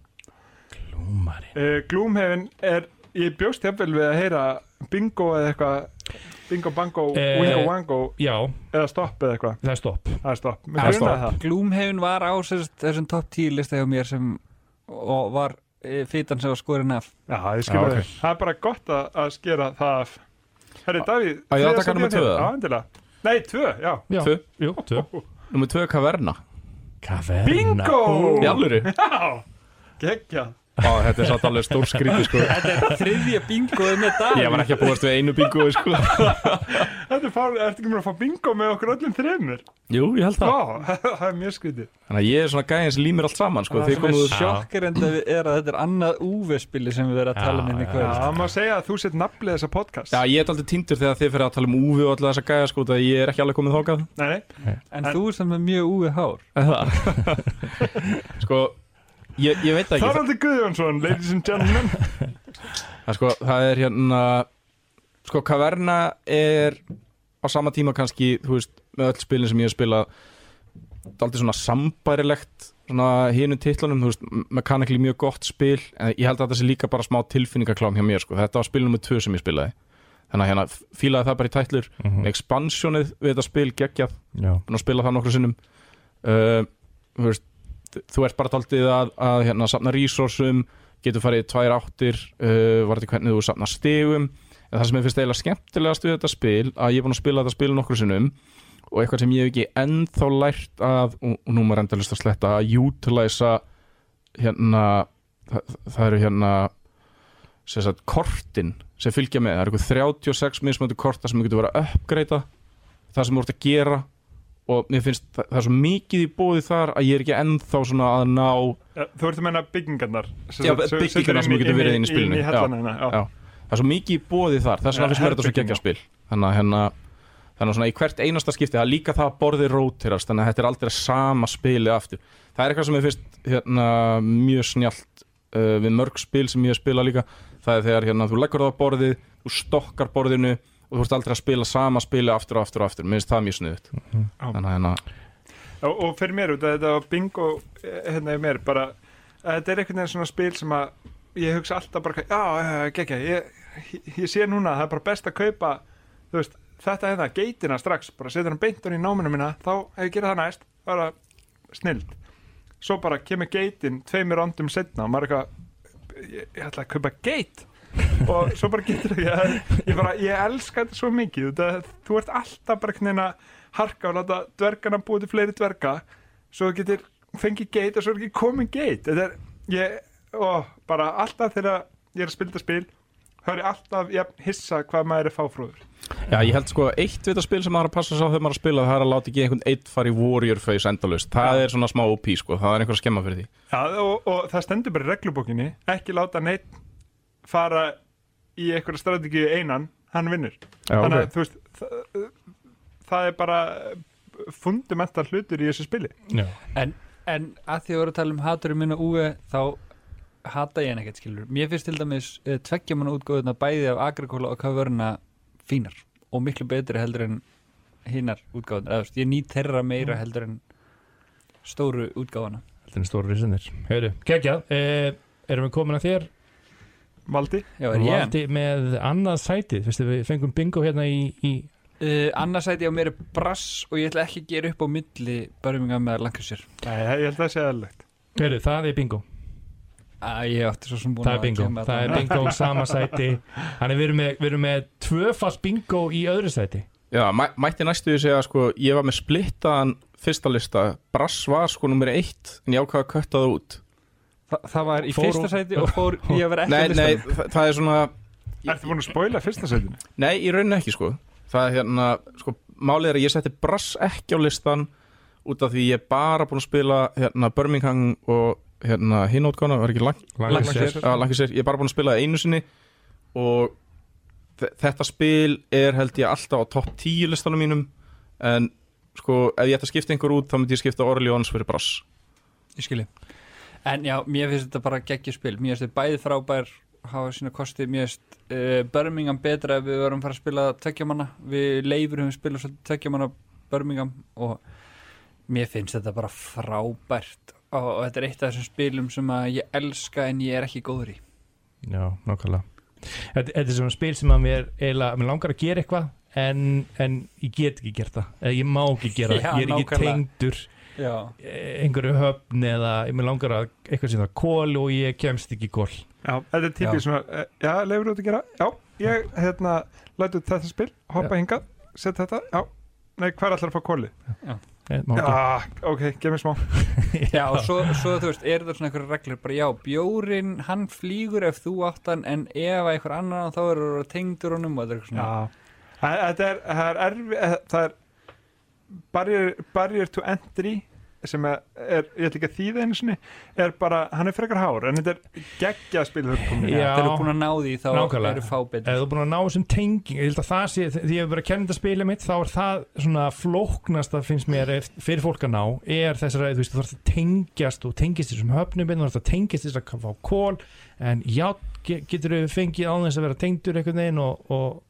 Lúmari uh, Gloomhaven er ég bjóst hefvel við að heyra bingo eða eitthvað bingo bango, Eh, wingo wango Já, eða stopp eða eitthvað, það er stopp. Stopp. Stopp. það? Gloomhaven var á sérst, þessum topp 10 lista hjá mér sem og var e, fytan sem var skorin af. Já, ég Já, ok. þig, það er bara gott að, að skera það af. Herri Davíð, ég að þér? eða? já, endilega, nei, tvö, já. Já, Tvö. jú, tvö. <laughs> Númer tvö kaverna. Kaverna. Bingo, já, geggja Á, þetta er satt alveg stór skríti sko. Þetta er þriðja bingoð með dag Ég var ekki að búast við einu bingo sko. þetta er fár, ertu ekki mér að fá bingo með okkur öllum þreymur Jú, ég held það. Já, <laughs> það er mjög skrítið. Þannig að ég er svona gæðin sem límir allt saman sko. Það sem er sjokkar enda er að þetta er annað úvespili sem við verðum að tala um inn í kvöld. Já, það má segja að þú sett nafnið þessa podcast. Já, ég er aldrei týndur þegar þið fyrir að tala um úfi og alltaf þessa sko, það <laughs> <laughs> ég er er ég, veit það ekki. Þorvaldur Guðjónsson, ladies and gentlemen. <laughs> Það, sko, það er hérna Sko, Kaverna er á sama tíma kannski, þú veist, með öll spilin sem ég hef spilað Daldið svona sambærilegt svona hinum titlunum, þú veist, mekanikli mjög gott spil, en ég held að þetta sé líka bara smá tilfinningaklám hjá mér, sko, þetta var spil nummer 2 sem ég spilaði, þannig að hérna fílaði það bara í tætlur, Mhm. expansionið við þetta spil geggjað, búin að spila það nokkru sinnum. Uh, þú veist þú ert bara taldið að, að hérna, safna resursum, getur farið tvær áttir uh, var þetta hvernig þú safna stegum en það sem ég finnst eiginlega skemmtilegast við þetta spil, að ég er búin að spila þetta spil nokkru sinnum og eitthvað sem ég hef ekki ennþá lært að, og, og nú maður endalist að sletta að utilæsa hérna það, það eru hérna sem sagt, kortin sem fylgja með, það eru eitthvað 36 mismöndu korta sem getur verið að uppgreita það sem þú ert að gera og mér finnst það, það er svo mikið í bóði þar að ég er ekki ennþá svona að ná Ja, Þú ert að menna byggingarnar Já, byggingarnar sem getur verið inn í spilinu. hérna, já. Já. það er svo mikið í bóði þar þess vegna finnst mér þetta svo geggja spil þannig að hérna þannig að svona í hvert einasta skipti það er líka það að borðið rótirast þannig að þetta er aldrei sama spili aftur það er eitthvað sem ég finnst hérna, mjög snjált uh, við mörg spil sem ég hef spilað líka það er þegar hérna, þú leggur það á borðið þú stokkar borðinu og þú ert aldrei að spila sama spili aftur og aftur og aftur. Mér finnst það mjög sniðut Já. þannig að hérna og, og fyrir mér, út af þetta var bingo eh, hérna í mér, bara að þetta er einhvern veginn svona spil sem að ég hugsa alltaf bara, já, geggja ég, ég, ég sé núna, það er bara best að kaupa þú veist, þetta hérna, geitina strax, bara setja hann beintur í náminu mína þá ef ég gera það næst, bara snild. Svo bara kemur geitin tveimur ondum setna og maður er eitthvað ég, ég ætla að kaupa geit og svo bara getur það ég, ég, bara, ég elska þetta svo mikið. Þetta, þú ert alltaf bara að harka og láta dvergana búið til fleiri dverga. Svo þú getur fengið geit og svo er ekki komin geit. Þetta er, ég, ó, bara alltaf þegar ég er að spila þetta spil þá er ég alltaf jafn, hissa hvað maður er fáfróður Já, ég held sko eitt við þetta spil sem maður að passa sá þegar maður að spila það er að láta ekki einhvern eitt fara í warrior face endalust það er svona smá OP sko, það er einhver skemma fyrir því. Já, og, og það stendur bara í reglubókinni ekki láta neitt fara í einhverja strategíu einan hann vinnur. Já, þannig að þú veist það, það er bara fundamental hlutur í þessu spili. Já. En, en að því að voru að tala um haturum minna úi þá hata ég hann ekkert skilur Mér finnst til dæmis uh, tveggja manna útgóðuna bæði af agrikóla og kavörna fínar og miklu betri heldur en hinnar útgáðunar, eða ég nýt þeirra meira heldur en stóru útgáðuna Þetta er stóru risinir Hörru, geggjað. Eh, Erum við komin að þér? Valdi, Já, er ég? Valdi með annað sætið Vistu, Við fengum bingo hérna í, í Uh, annars sæti á mér er brass og ég ætla ekki að gera upp á milli Birmingham með Lancashire. Nei, ég held að það sé aðlegt Hörru, það er bingo. Það er bingo, það er bingo <laughs> sama sæti. Þannig við erum með, við erum með tvöfalt bingo í öðru sæti. Já, mæ, mætti næstu því segja sko, ég var með splittaðan fyrsta lista. Brass var sko nummer eitt en ég ákvaða að kötta það út Þa, það var í Fór fyrsta sæti og fór í að vera ekki Nei, nei, það, það er svona Ertu búin að spoila fyrsta setinu? Nei, í rauninni ekki sko. Það er hérna, sko, málið er að ég setti Brass ekki á listan út af því ég er bara búin að spila hérna Birmingham og hérna hinótkona, var ekki lang, Lancashire. Lancashire, ég er bara búin að spila það einu sinni og þe- þetta spil er held ég alltaf á topp 10 listanum mínum. En sko, ef ég ætti að skipta einhver út þá myndi ég skipta Orleans fyrir Brass. Ég skilji En já, mér finnst þetta bara geggjur spil. Mér finnst þetta bæði frábær hafa sína kosti. Mér finnst uh, Birmingham betra ef við vorum að fara að spila tveggjamanna Við leifur höfum spilað svolítið tveggjamanna Birmingham og mér finnst þetta bara frábært. Og, og þetta er eitt af þessum spilum sem að ég elska en ég er ekki góður í. Já, nákvæmlega. Þetta, þetta er svona spil sem að mér eiginlega, mér langar að gera eitthvað en, en ég get ekki gert það. Eða ég má ekki gera það, <laughs> ég er ekki tengdur einhverju höfn eða mér langar að eitthvað sem það kól og ég kemst ekki kól Já, þetta er típið Já. svona, eh, já, leifur þú þetta að gera? Já, ég, hérna, lætu þetta spil, hoppa hingað, set þetta, já, nei, hvað er allar að fá kóli? Ekki. Já, ok, gef mér smá. <laughs> já og svo, svo þú veist, er það svona einhverja reglur bara já, bjórin, hann flýgur ef þú átt hann en ef einhver annan þá er það tengdur honum og þetta er eitthvað svona Já, Þa- þetta er, það er erfi, eh, það er barrier, barrier to entry sem er, er, ég ætla ekki að þýða einu sinni, er bara, hann er frekar hár, en þetta er geggjað spil þau komið. Þegar þú er búin að ná því þá Nákvæmlega. eru fá Ef betur þú er búin að ná þessum tenging ég held að það sé, því ég hef verið að kenna þetta spilið mitt þá er það svona flóknast að finnst mér fyrir fólk að ná er þessar að þú veist, þú þarfst að tengjast og tengjast þessum höfnum þú þarfst að tengjast þess að fá kól en já, ge- getur við fengið á þess að vera tengdur einhvern veginn og, og,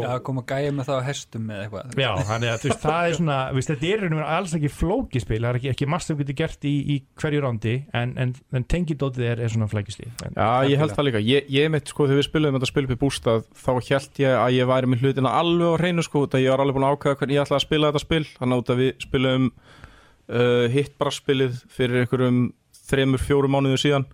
og Já, koma gæja með það á hestum eða eitthvað. Já, þannig að þú veist, það er svona þú veist, þetta er í raun og veru alls ekki flókispil það er ekki, ekki massa sem getur gert í, í hverju rándi en, en, en tengidótið er, er svona flækisli en, Já, ég held það líka. Ég, ég mitt, sko, þegar við spilum þetta spil upp í bústað, þá held ég að ég væri með hlutina alveg á hreinu, sko, það ég var alveg búin að ákveða hvernig ég ætlaði að spila þetta spil, þannig að við spilum uh, hittbrasspilið fyrir einhverjum þremur, fjórum mánuðu síðan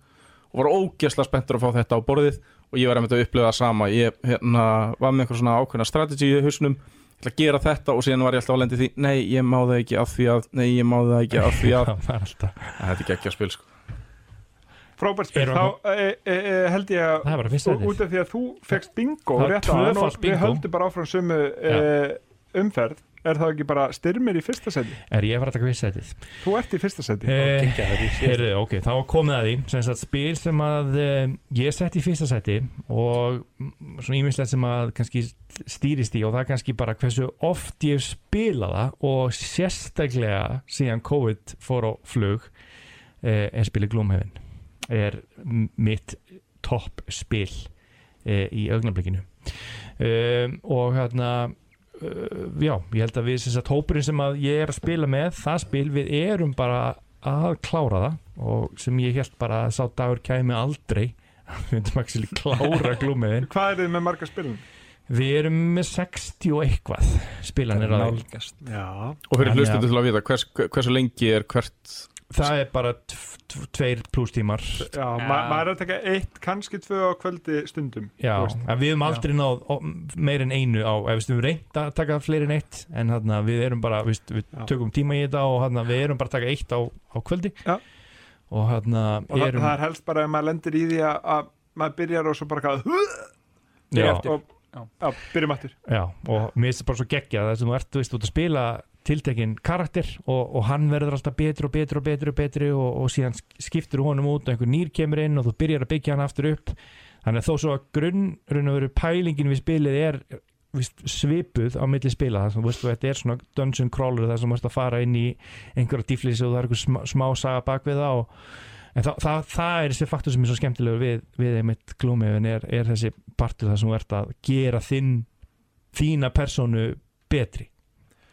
og var ógeðslega spenntur að fá þetta á borðið og ég var einmitt að upplega það sama. Ég hérna, var með einhver svona ákveðna strategi í hausnum, ég ætla að gera þetta og síðan var ég alltaf að lendi því, nei, ég má það ekki af því að, nei, ég má það ekki af því að, <laughs> það er alltaf þetta er geggja spil, sko. Frábært spil, þá e, e, e, held ég að út af því að þú fegst bingo rétt á og við höldum bara áfram sömu e, umferð er það ekki bara styrmir í fyrsta seti? Er ég að fara að taka fyrst setið? Þú ert í fyrsta seti. Eh. Heyrðu, ok, þá var komið að því sem sagt spil sem að uh, ég sett í fyrsta seti og svona ímislegt sem að kannski stýrist í og það er kannski bara hversu oft ég hef spilað það og sérstaklega síðan COVID fór á flug uh, er spilið Gloomhaven. Er mitt topp spil uh, í augnablikinu. Um, og hérna já, ég held að við sem sagt hópurinn sem að ég er að spila með það spil, við erum bara að klára það og sem ég held bara að sá dagur kæmi aldrei. <laughs> Við myndum actually klára glúmiðin hvað er þið með marga spilin? við erum með 60 og eitthvað spilanir að nálgast. Og fyrir hlustundu til að vita, hvers, hversu lengi er hvert það er bara tv- tv- tveir pluss tímar. Já, ma maður er að taka eitt, kannski tvö á kvöldi stundum já, við höfum aldrei náð ó, meir en einu á, ef við höfum reynd að taka fleiri en eitt en hérna, við erum bara, við, við Já. tökum tíma í þetta og hérna, við erum bara að taka eitt á, á kvöldi. Já. og hérna og erum það er helst bara ef maður lendir í því að, að maður byrjar og svo bara já, og Já. já, byrjum aftur. Já, og mér finnst það bara svo geggja það sem þú ert, þú veist, út að spila tiltekinn karakter og, og hann verður alltaf betri og betri og betri og betri og, og síðan skiptur honum út og einhver nýr kemur inn og þú byrjar að byggja hann aftur upp. Þannig að þó svo að grunn pælingin við spilið er víst, svipuð á milli spila það sem veist, þetta er svona dungeon crawler það sem þú ert að fara inn í einhverja dýflýsi og það er einhver smá, smá saga bak við það og En það, það, það er þessi faktur sem er svo skemmtilegur við, við einmitt glúmiðin er, er þessi partur það sem ert að gera þinn þína personu betri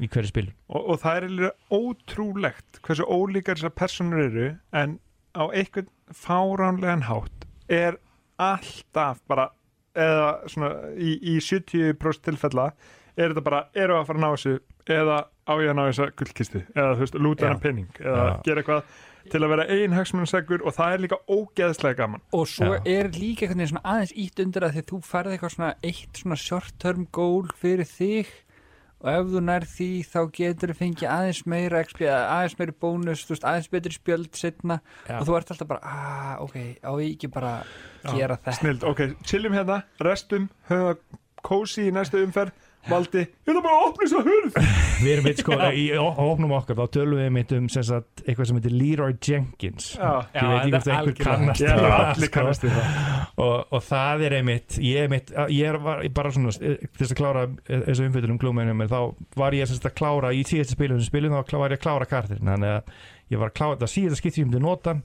í hverju spilum og, og það er eiginlega ótrúlegt hversu ólíkar þessar personur eru en á einhvern fáránlegan hátt er alltaf bara eða svona í, í 70% tilfella er þetta bara, eru að fara að ná þessu eða á ég að ná þessa gullkistu eða þú veist, lúta hann penning eða Já. gera eitthvað til að vera ein hagsmunnssegur og það er líka ógeðslega gaman og svo Já. er líka svona aðeins ítt undir að því þú færði eitthvað svona eitt svona short term goal fyrir þig og ef þú nær því þá getur þú fengið aðeins meira XP, aðeins meiri bónus veist, aðeins betri spjöld setna Já. og þú ert alltaf bara, ah, ok, á ég ekki bara gera þetta Snild, ok, chillum hérna, restum, höfum það kósi í næstu umferð Valdi, ég ætla bara að opna þess að hurð. <laughs> Við erum mitt sko, í óknum okkar þá tölum við mitt um sem sagt, eitthvað sem heitir Leroy Jenkins. Já, Ég veit ekki hvort einhver kannast Já, allir sko. kannast við það. Og, og það er einmitt ég, er einmitt, ég er var, bara svona eh, til þess að klára eh, þessu umfyrir um glúmenum þá var ég að klára í síðasta spilum þá var ég að klára kartir þannig að ég var að klára þetta síðasta skipti um til notan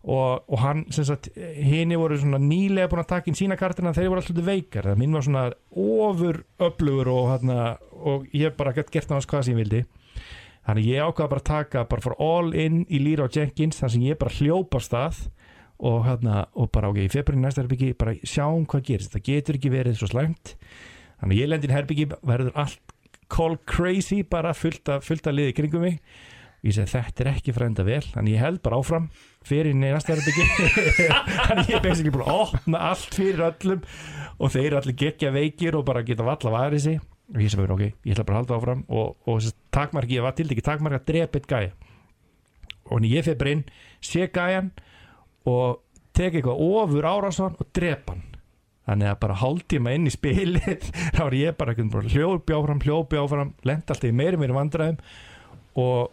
og, og hann sem sagt henni voru svona nýlega búin að taka inn sína kartina þeir voru alltaf veikar. Það minn var svona ofur öflugur og, hana, og ég bara gett gert náttúrulega hvað sem ég vildi. Þannig ég ákvaða bara að taka bara for all in í Leroy Jenkins þar sem ég bara hljópa stað og, hérna, og bara ok, í februari næsta herbyggi bara sjáum hvað gerist, það getur ekki verið svo slæmt. Þannig að ég lendi í herbyggi verður allt call crazy bara fullt af, fullt af liði kringum mig og ég segi þetta er ekki frænda vel þannig ég held bara áfram. Fyrir næsta herbyggi <laughs> þannig ég er basically búin að opna allt fyrir öllum og þeir eru allir geggja veikir og bara geta valla varið sig. Og ég segi bara ok, ég ætla bara að halda áfram og, og takmarki, ég var til ekki takmarki að drepa eitt gæja. Og þannig ég fyrir bara inn sé gæjan og tek eitthvað ofur árásvan og drepa hann. Þannig að bara hálftíma inn í spilið. <laughs> Þá er ég bara einhvern veginn hljópi áfram hljópi áfram, lenda alltaf í meiri meiri vandræðum og,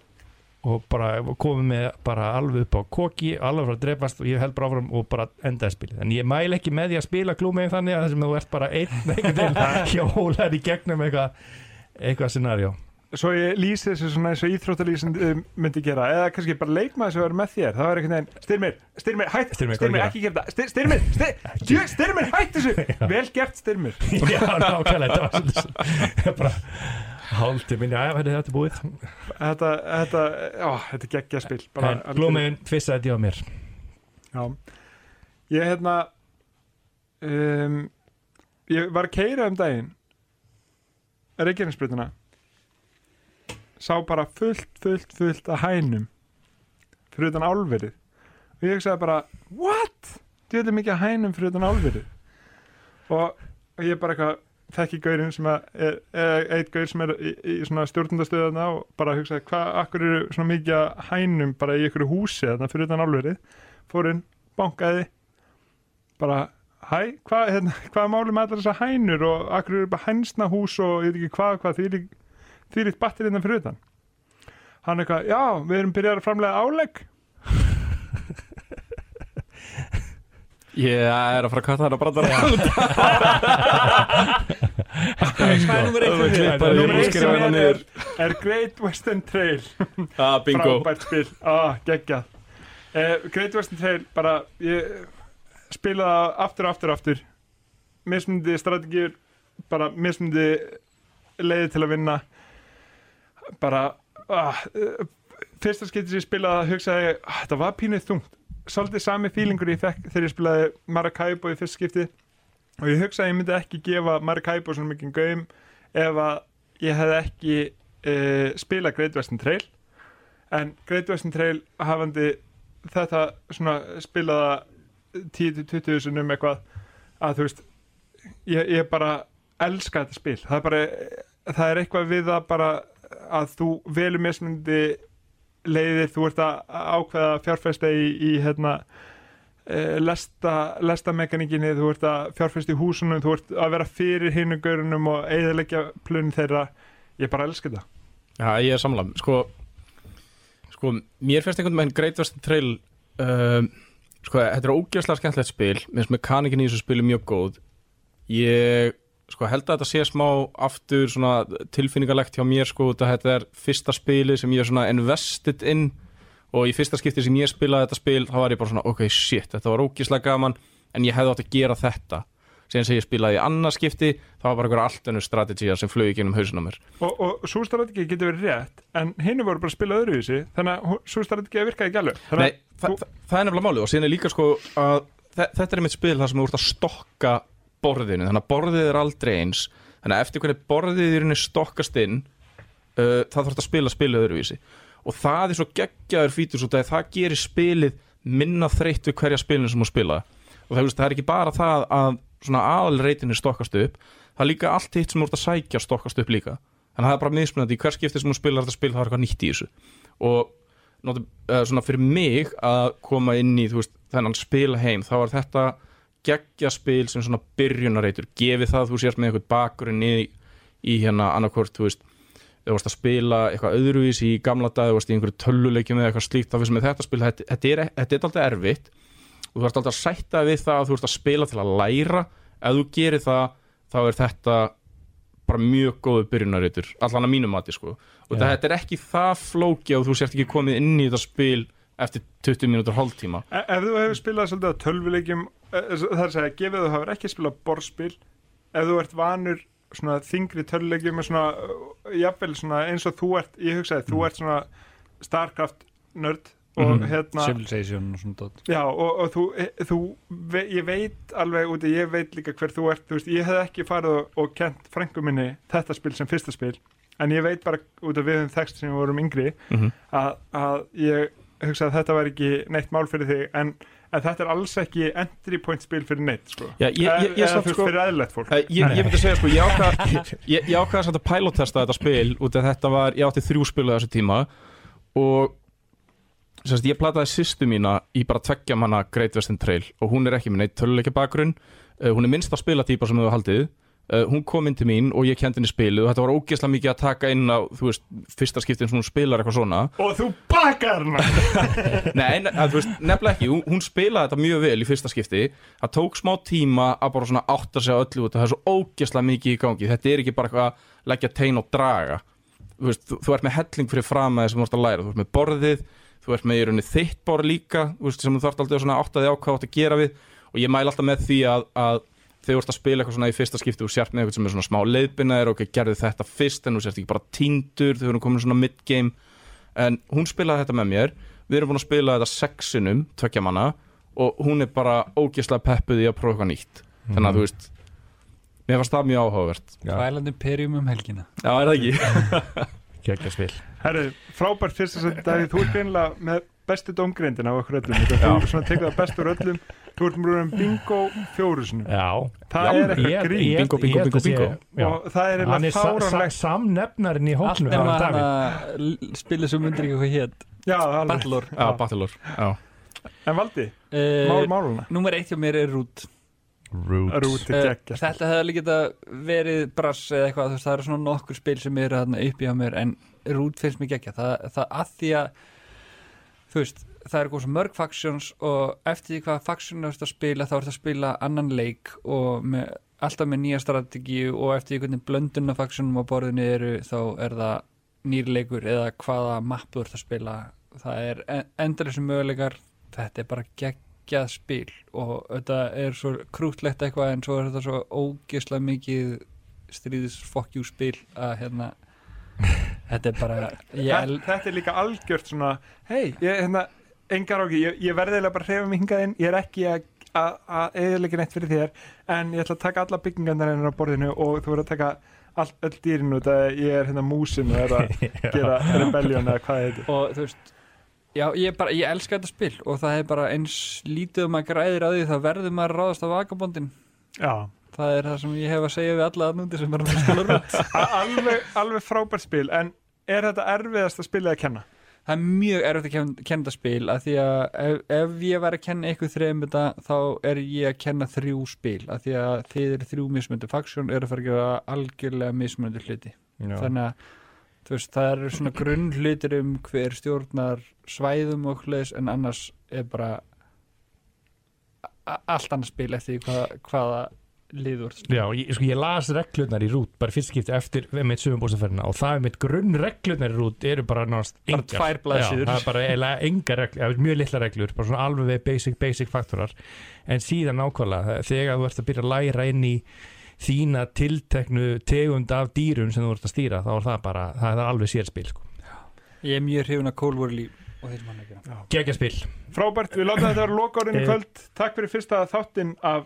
og bara komið með bara alveg upp á koki alveg frá að drepast og ég held bara áfram og bara endaði spilið. En ég mæl ekki með því að spila klúmið þannig að þessum þú ert bara einn <laughs> einhvern veginn hjólar í gegnum eitthvað eitthvað scenarjó Svo ég lýsi þessu svona eins og íþróttalýsin um, myndi gera, eða kannski bara leikmaður sem verður með þér, það var einhvern veginn Styrmir, Styrmir, hætt, Styrmir, Styrmir, ekki gera það Styr- Styrmir, Styr- <laughs> Djú, Styrmir, hætt þessu. <laughs> Vel gert Styrmir. Já, nákvæmlega, þetta var svolítið bara hálftíminn, já, þetta er búið? Þetta, þetta, já, þetta er geggja spil glúmiðin tvissaði þetta á mér. Já, ég hérna um, ég var að keira um daginn Reykjanesbrutuna sá bara fullt, fullt, fullt að hænum fyrir utan álverið. Og ég hugsaði bara, what? Þú veitum mikið að hænum fyrir utan álverið. Og, og ég bara eitthvað þekki gaurinn sem að eitt gaur sem er í, í svona stjórnundastöðuna og bara hugsaði hvað, akkur eru svona mikið hænum bara í einhverju húsi þarna fyrir utan álverið? Fór inn, bankaði bara, hæ, hvað hérna, hvað er málið með allar þessar hænur og akkur eru bara hænsna hús og ég veit ekki hvað, hvað því er eitt batterið innan fyrir utan? Hann eitthvað, já, við erum byrjað að framlega álegg Ég er að fara að er Númer ég eitt skrifa sem hérna er, Great Western Trail. <laughs> Ah, bingo. Frábært spil, ah, geggjað. Eh, Great Western Trail bara, ég spilaði það aftur og aftur og aftur. Mismundi strategíur bara mismundi leiði til að vinna. Bara ah, eh, fyrsta skipti sem ég spilaði hugsaði ég, ah, þetta var pínuð þungt svolítið sami fílingur ég fekk þegar ég spilaði Maracaibo í fyrst skipti og ég hugsaði að ég myndi ekki gefa Maracaibo svona mikið gaum ef að ég hefði ekki uh, spilað Great Western Trail. En Great Western Trail hafandi þetta svona spilaða 10-20 sinum eitthvað að þú veist ég, ég bara elska þetta spil. Það er bara það er eitthvað við það bara að þú velur mismundi leiðir, þú ert að ákveða fjárfesta í, í hérna eh, lesta, lesta mekanikinni þú ert að fjárfesta í húsunum þú ert að vera fyrir hinu gaurunum og eðalegja plunum þeirra. Ég bara elska þetta. Já, ég er samlað Sko, sko mér finnst einhvern veginn Great Western Trail um, Sko, þetta er ógeðslega skemmtilegt spil. Mér finnst mekanikin í þessu spili mjög góð. Ég sko, held að þetta sé smá aftur svona tilfinningalegt hjá mér sko, þetta er fyrsta spili sem ég er svona invested in og í fyrsta skipti sem ég spilaði þetta spil þá var ég bara svona, ok, shit, þetta var ógeðslega gaman en ég hefði átt að gera þetta. Síðan sem ég spilaði í annað skipti það var bara einhver allt ennur strategía sem flög ekki um hausin á mér. Og, og svo strategi getur verið rétt en hinn voru bara að spila öðruvísi þannig að svo strategi virkaði ekki alveg Nei, þú- þa það er nefnilega málið og síðan er líka sko að þe- þetta er einmitt spil þar sem þú ert að stokka borðinu, þannig að borðið er aldrei eins. Þannig að eftir hvernig borðið í rauninni stokkast inn uh, það þarf að spila spilið öðruvísi. Og það er svo geggjaður fítur svo að það gerir spilið minna þreytt við hverja spilinu sem þú spila. Og það, veist, það er ekki bara það að svona aðalreitinni stokkast upp það er líka allt hitt sem þú ert að sækja stokkast upp líka. Þannig að það er bara mismunandi í hver skipti sem hún spilar þetta spil þá er eitthvað nýtt í þessu. Og nota, uh, fyrir mig að koma inn í þú veist, þennan spila heim þá er þetta geggja spil sem svona byrjunareitur gefið það að þú sért með eitthvað bakurinn í, í hérna annarkvort þú veist þú varst að spila eitthvað öðruvís í gamla dag, þú varst í einhverju tölvuleikjum eða eitthvað slíkt, þá finnst með þetta spil þetta, þetta, er, þetta er alltaf erfitt. Og þú ert alltaf að sætta við það að þú ert að spila til að læra. Ef þú gerir það, þá er þetta bara mjög góðu byrjunarreitur allan að mínum mati sko. Og Já. þetta er ekki það flóki og þú sért ekki komið inn í þetta spil eftir 20 mínútur hálftíma E- Ef þú hefur spilað svolítið að tölvuleikjum e, það er að segja, gefið þú hefur ekki spilað borðspil ef þú ert vanur svona þingri tölvuleikjum svona, uh, jafnvel svona eins og þú ert, ég hugsaði, þú ert svona Starcraft nörd og Mhm. hérna Civilization og svona dót Já, og, og þú, e- þú ve, ég veit alveg úti, ég veit líka hver þú ert, þú veist, ég hef ekki farið og, og kent frængu minni þetta spil sem fyrsta spil, en ég veit bara út af við höfum þekst sem við vorum yngri Mhm. að, að ég hugsa að þetta var ekki neitt mál fyrir þig, en, en þetta er alls ekki entry point spil fyrir neitt, sko. Já, ég, ég, ég, Eða, þú sko, fyrir eðlilegt fólk. Eh, ég, ég myndi segja sko, ég ákvað <laughs> ég, ég ákvaða að pilotesta þetta spil út af þetta var, ég átti þrjú spil á þessu tíma og sérst, ég plataði sýstu mína í bara tveggja manna Great Western Trail og hún er ekki með neitt töluleikja bakgrunn uh, hún er minnsta spilatýpa sem þau haldið uh, hún kom inn til mín og ég kendi henni spilið og þetta var ógeðslega mikið að taka inn á veist, fyrsta skiptin sem hún spilar eitthvað svona. Og þú bakar hana! <laughs> Nei, að, nefnilega ekki, hún, hún spilaði þetta mjög vel í fyrsta skipti. Það tók smá tíma að bara svona átta sig á öllu út Það er svo ógeðslega mikið í gangi. Þetta er ekki bara eitthvað að leggja tein og draga. Þú, veist, þú, þú ert með helling fyrir fram að sem þú ert að læra. Þú ert með borðið, þú ert með í rauninni þitt borð líka veist, sem þú þarft alltaf svona áttaði á hvað þú átt að gera við. Og ég mæla alltaf með því að, að þegar þú ert að spila eitthvað svona í fyrsta skipti og sért með eitthvað sem er svona smá leiðbina er ok, gerðu þetta fyrst en þú sért ekki bara tíndur þegar þú erum komin svona mid-game. En hún spilaði þetta með mér við erum búin að spila þetta sexinum tvekja manna og hún er bara ógeðslega peppuð í að prófa eitthvað nýtt. Þannig að þú veist mér fannst það mjög áhugavert. Tvælandi perjum um helgina. Já, er það ekki? <laughs> Kekja spil. Herru, frábært fyrst að Davíð, þú ert greinlega með bestu dómgreindina á okkur öllum. Þetta þú ert mjög um bingo fjóru sinum Já. Það Já, er eitthvað Ég- grín. ég- Bingo, bingo, bingo, bingo. já. og það er eitthvað er sa- sa- samnefnarinn í Allt hóknu nema hann hann Davíð. að spila sem undir ekki hvað hétt Já, Battlelore já, Battlelore já. En Valdi, mál uh, máluna Númer eitt hjá mér er Root Root Rúti Eh, geggja Þetta hefði líka verið brass eða eitthvað, það eru svona nokkur spil sem eru þarna uppi á mér en Root finnst mér geggja, það, það að því að þú veist, það eru góð svo mörg factions og eftir því hvað faction þú ert að spila, þá ert að spila annan leik og með, alltaf með nýja strategíu og eftir því hvernig blöndun af factionum á borðinu eru, þá er það nýr leikur eða hvaða mapp þú ert að spila, það er endur þessum möguleikar, þetta er bara geggjað spil og þetta er svo krútlegt eitthvað en svo er þetta svo ógeðslega mikið stríðis you spil að hérna þetta er bara ég, Þetta er líka algjört svona Hei, hérna, engar áki Ég, ég verðilega bara að hreyfa mig hingað inn Ég er ekki að að eðilega neitt fyrir þér en ég ætla að taka alla byggingarnar hennar á borðinu og þú verður að taka all, öll dýrin út að ég er hérna músin og er að <laughs> gera rebellion eða hvað heitir. Og þú veist já, ég, bara, ég elska þetta spil og það er bara eins lítið um að græðir að því það verður maður að ráðast á vakabondin Já, það er það sem ég hef að segja við alla að núti sem er að spila <laughs> A- alveg, alveg frábært spil en er þetta erfiðast að spila að kenna? það er mjög erfitt að kenna, spil að því að ef, ef ég væri að kenna ykkur þreim þetta þá er ég að kenna þrjú spil að því að þið eru þrjú mismöndu faksjón eru að fara að gera algjörlega mismöndu hluti. Þannig að veist, það eru svona grunn hlutir um hver stjórnar svæðum og hlutis en annars er bara allt annað spil eftir því hvað, hvaða liður Já, ég, sko, ég las reglurnar í rút bara fyrst skipti eftir mitt sögumbústaferðina og það er mitt grunn reglurnar í rút eru bara náttúrulega Bara engar tvær blaðsíður. Já, það er bara eiginlega engar reglur, eða mjög litla reglur bara svona alveg basic, basic faktorar en síðan nákvæmlega, þegar þú ert að byrja að læra inn í þína tilteknu tegund af dýrum sem þú ert að stýra þá er það bara, það er alveg sérspil sko. ég er mjög hrifun að líf og Gekkjaspil Frábært, við látum þetta vera lokaorinn í Eh. kvöld Takk fyrir fyrsta þáttinn af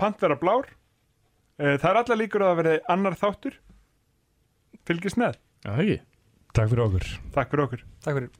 Pantvera Blár. Eh, Það er allar líkur að það verði annar þáttur. Fylgist með, Já, það ekki. Takk fyrir okkur. Takk fyrir okkur. Takk fyrir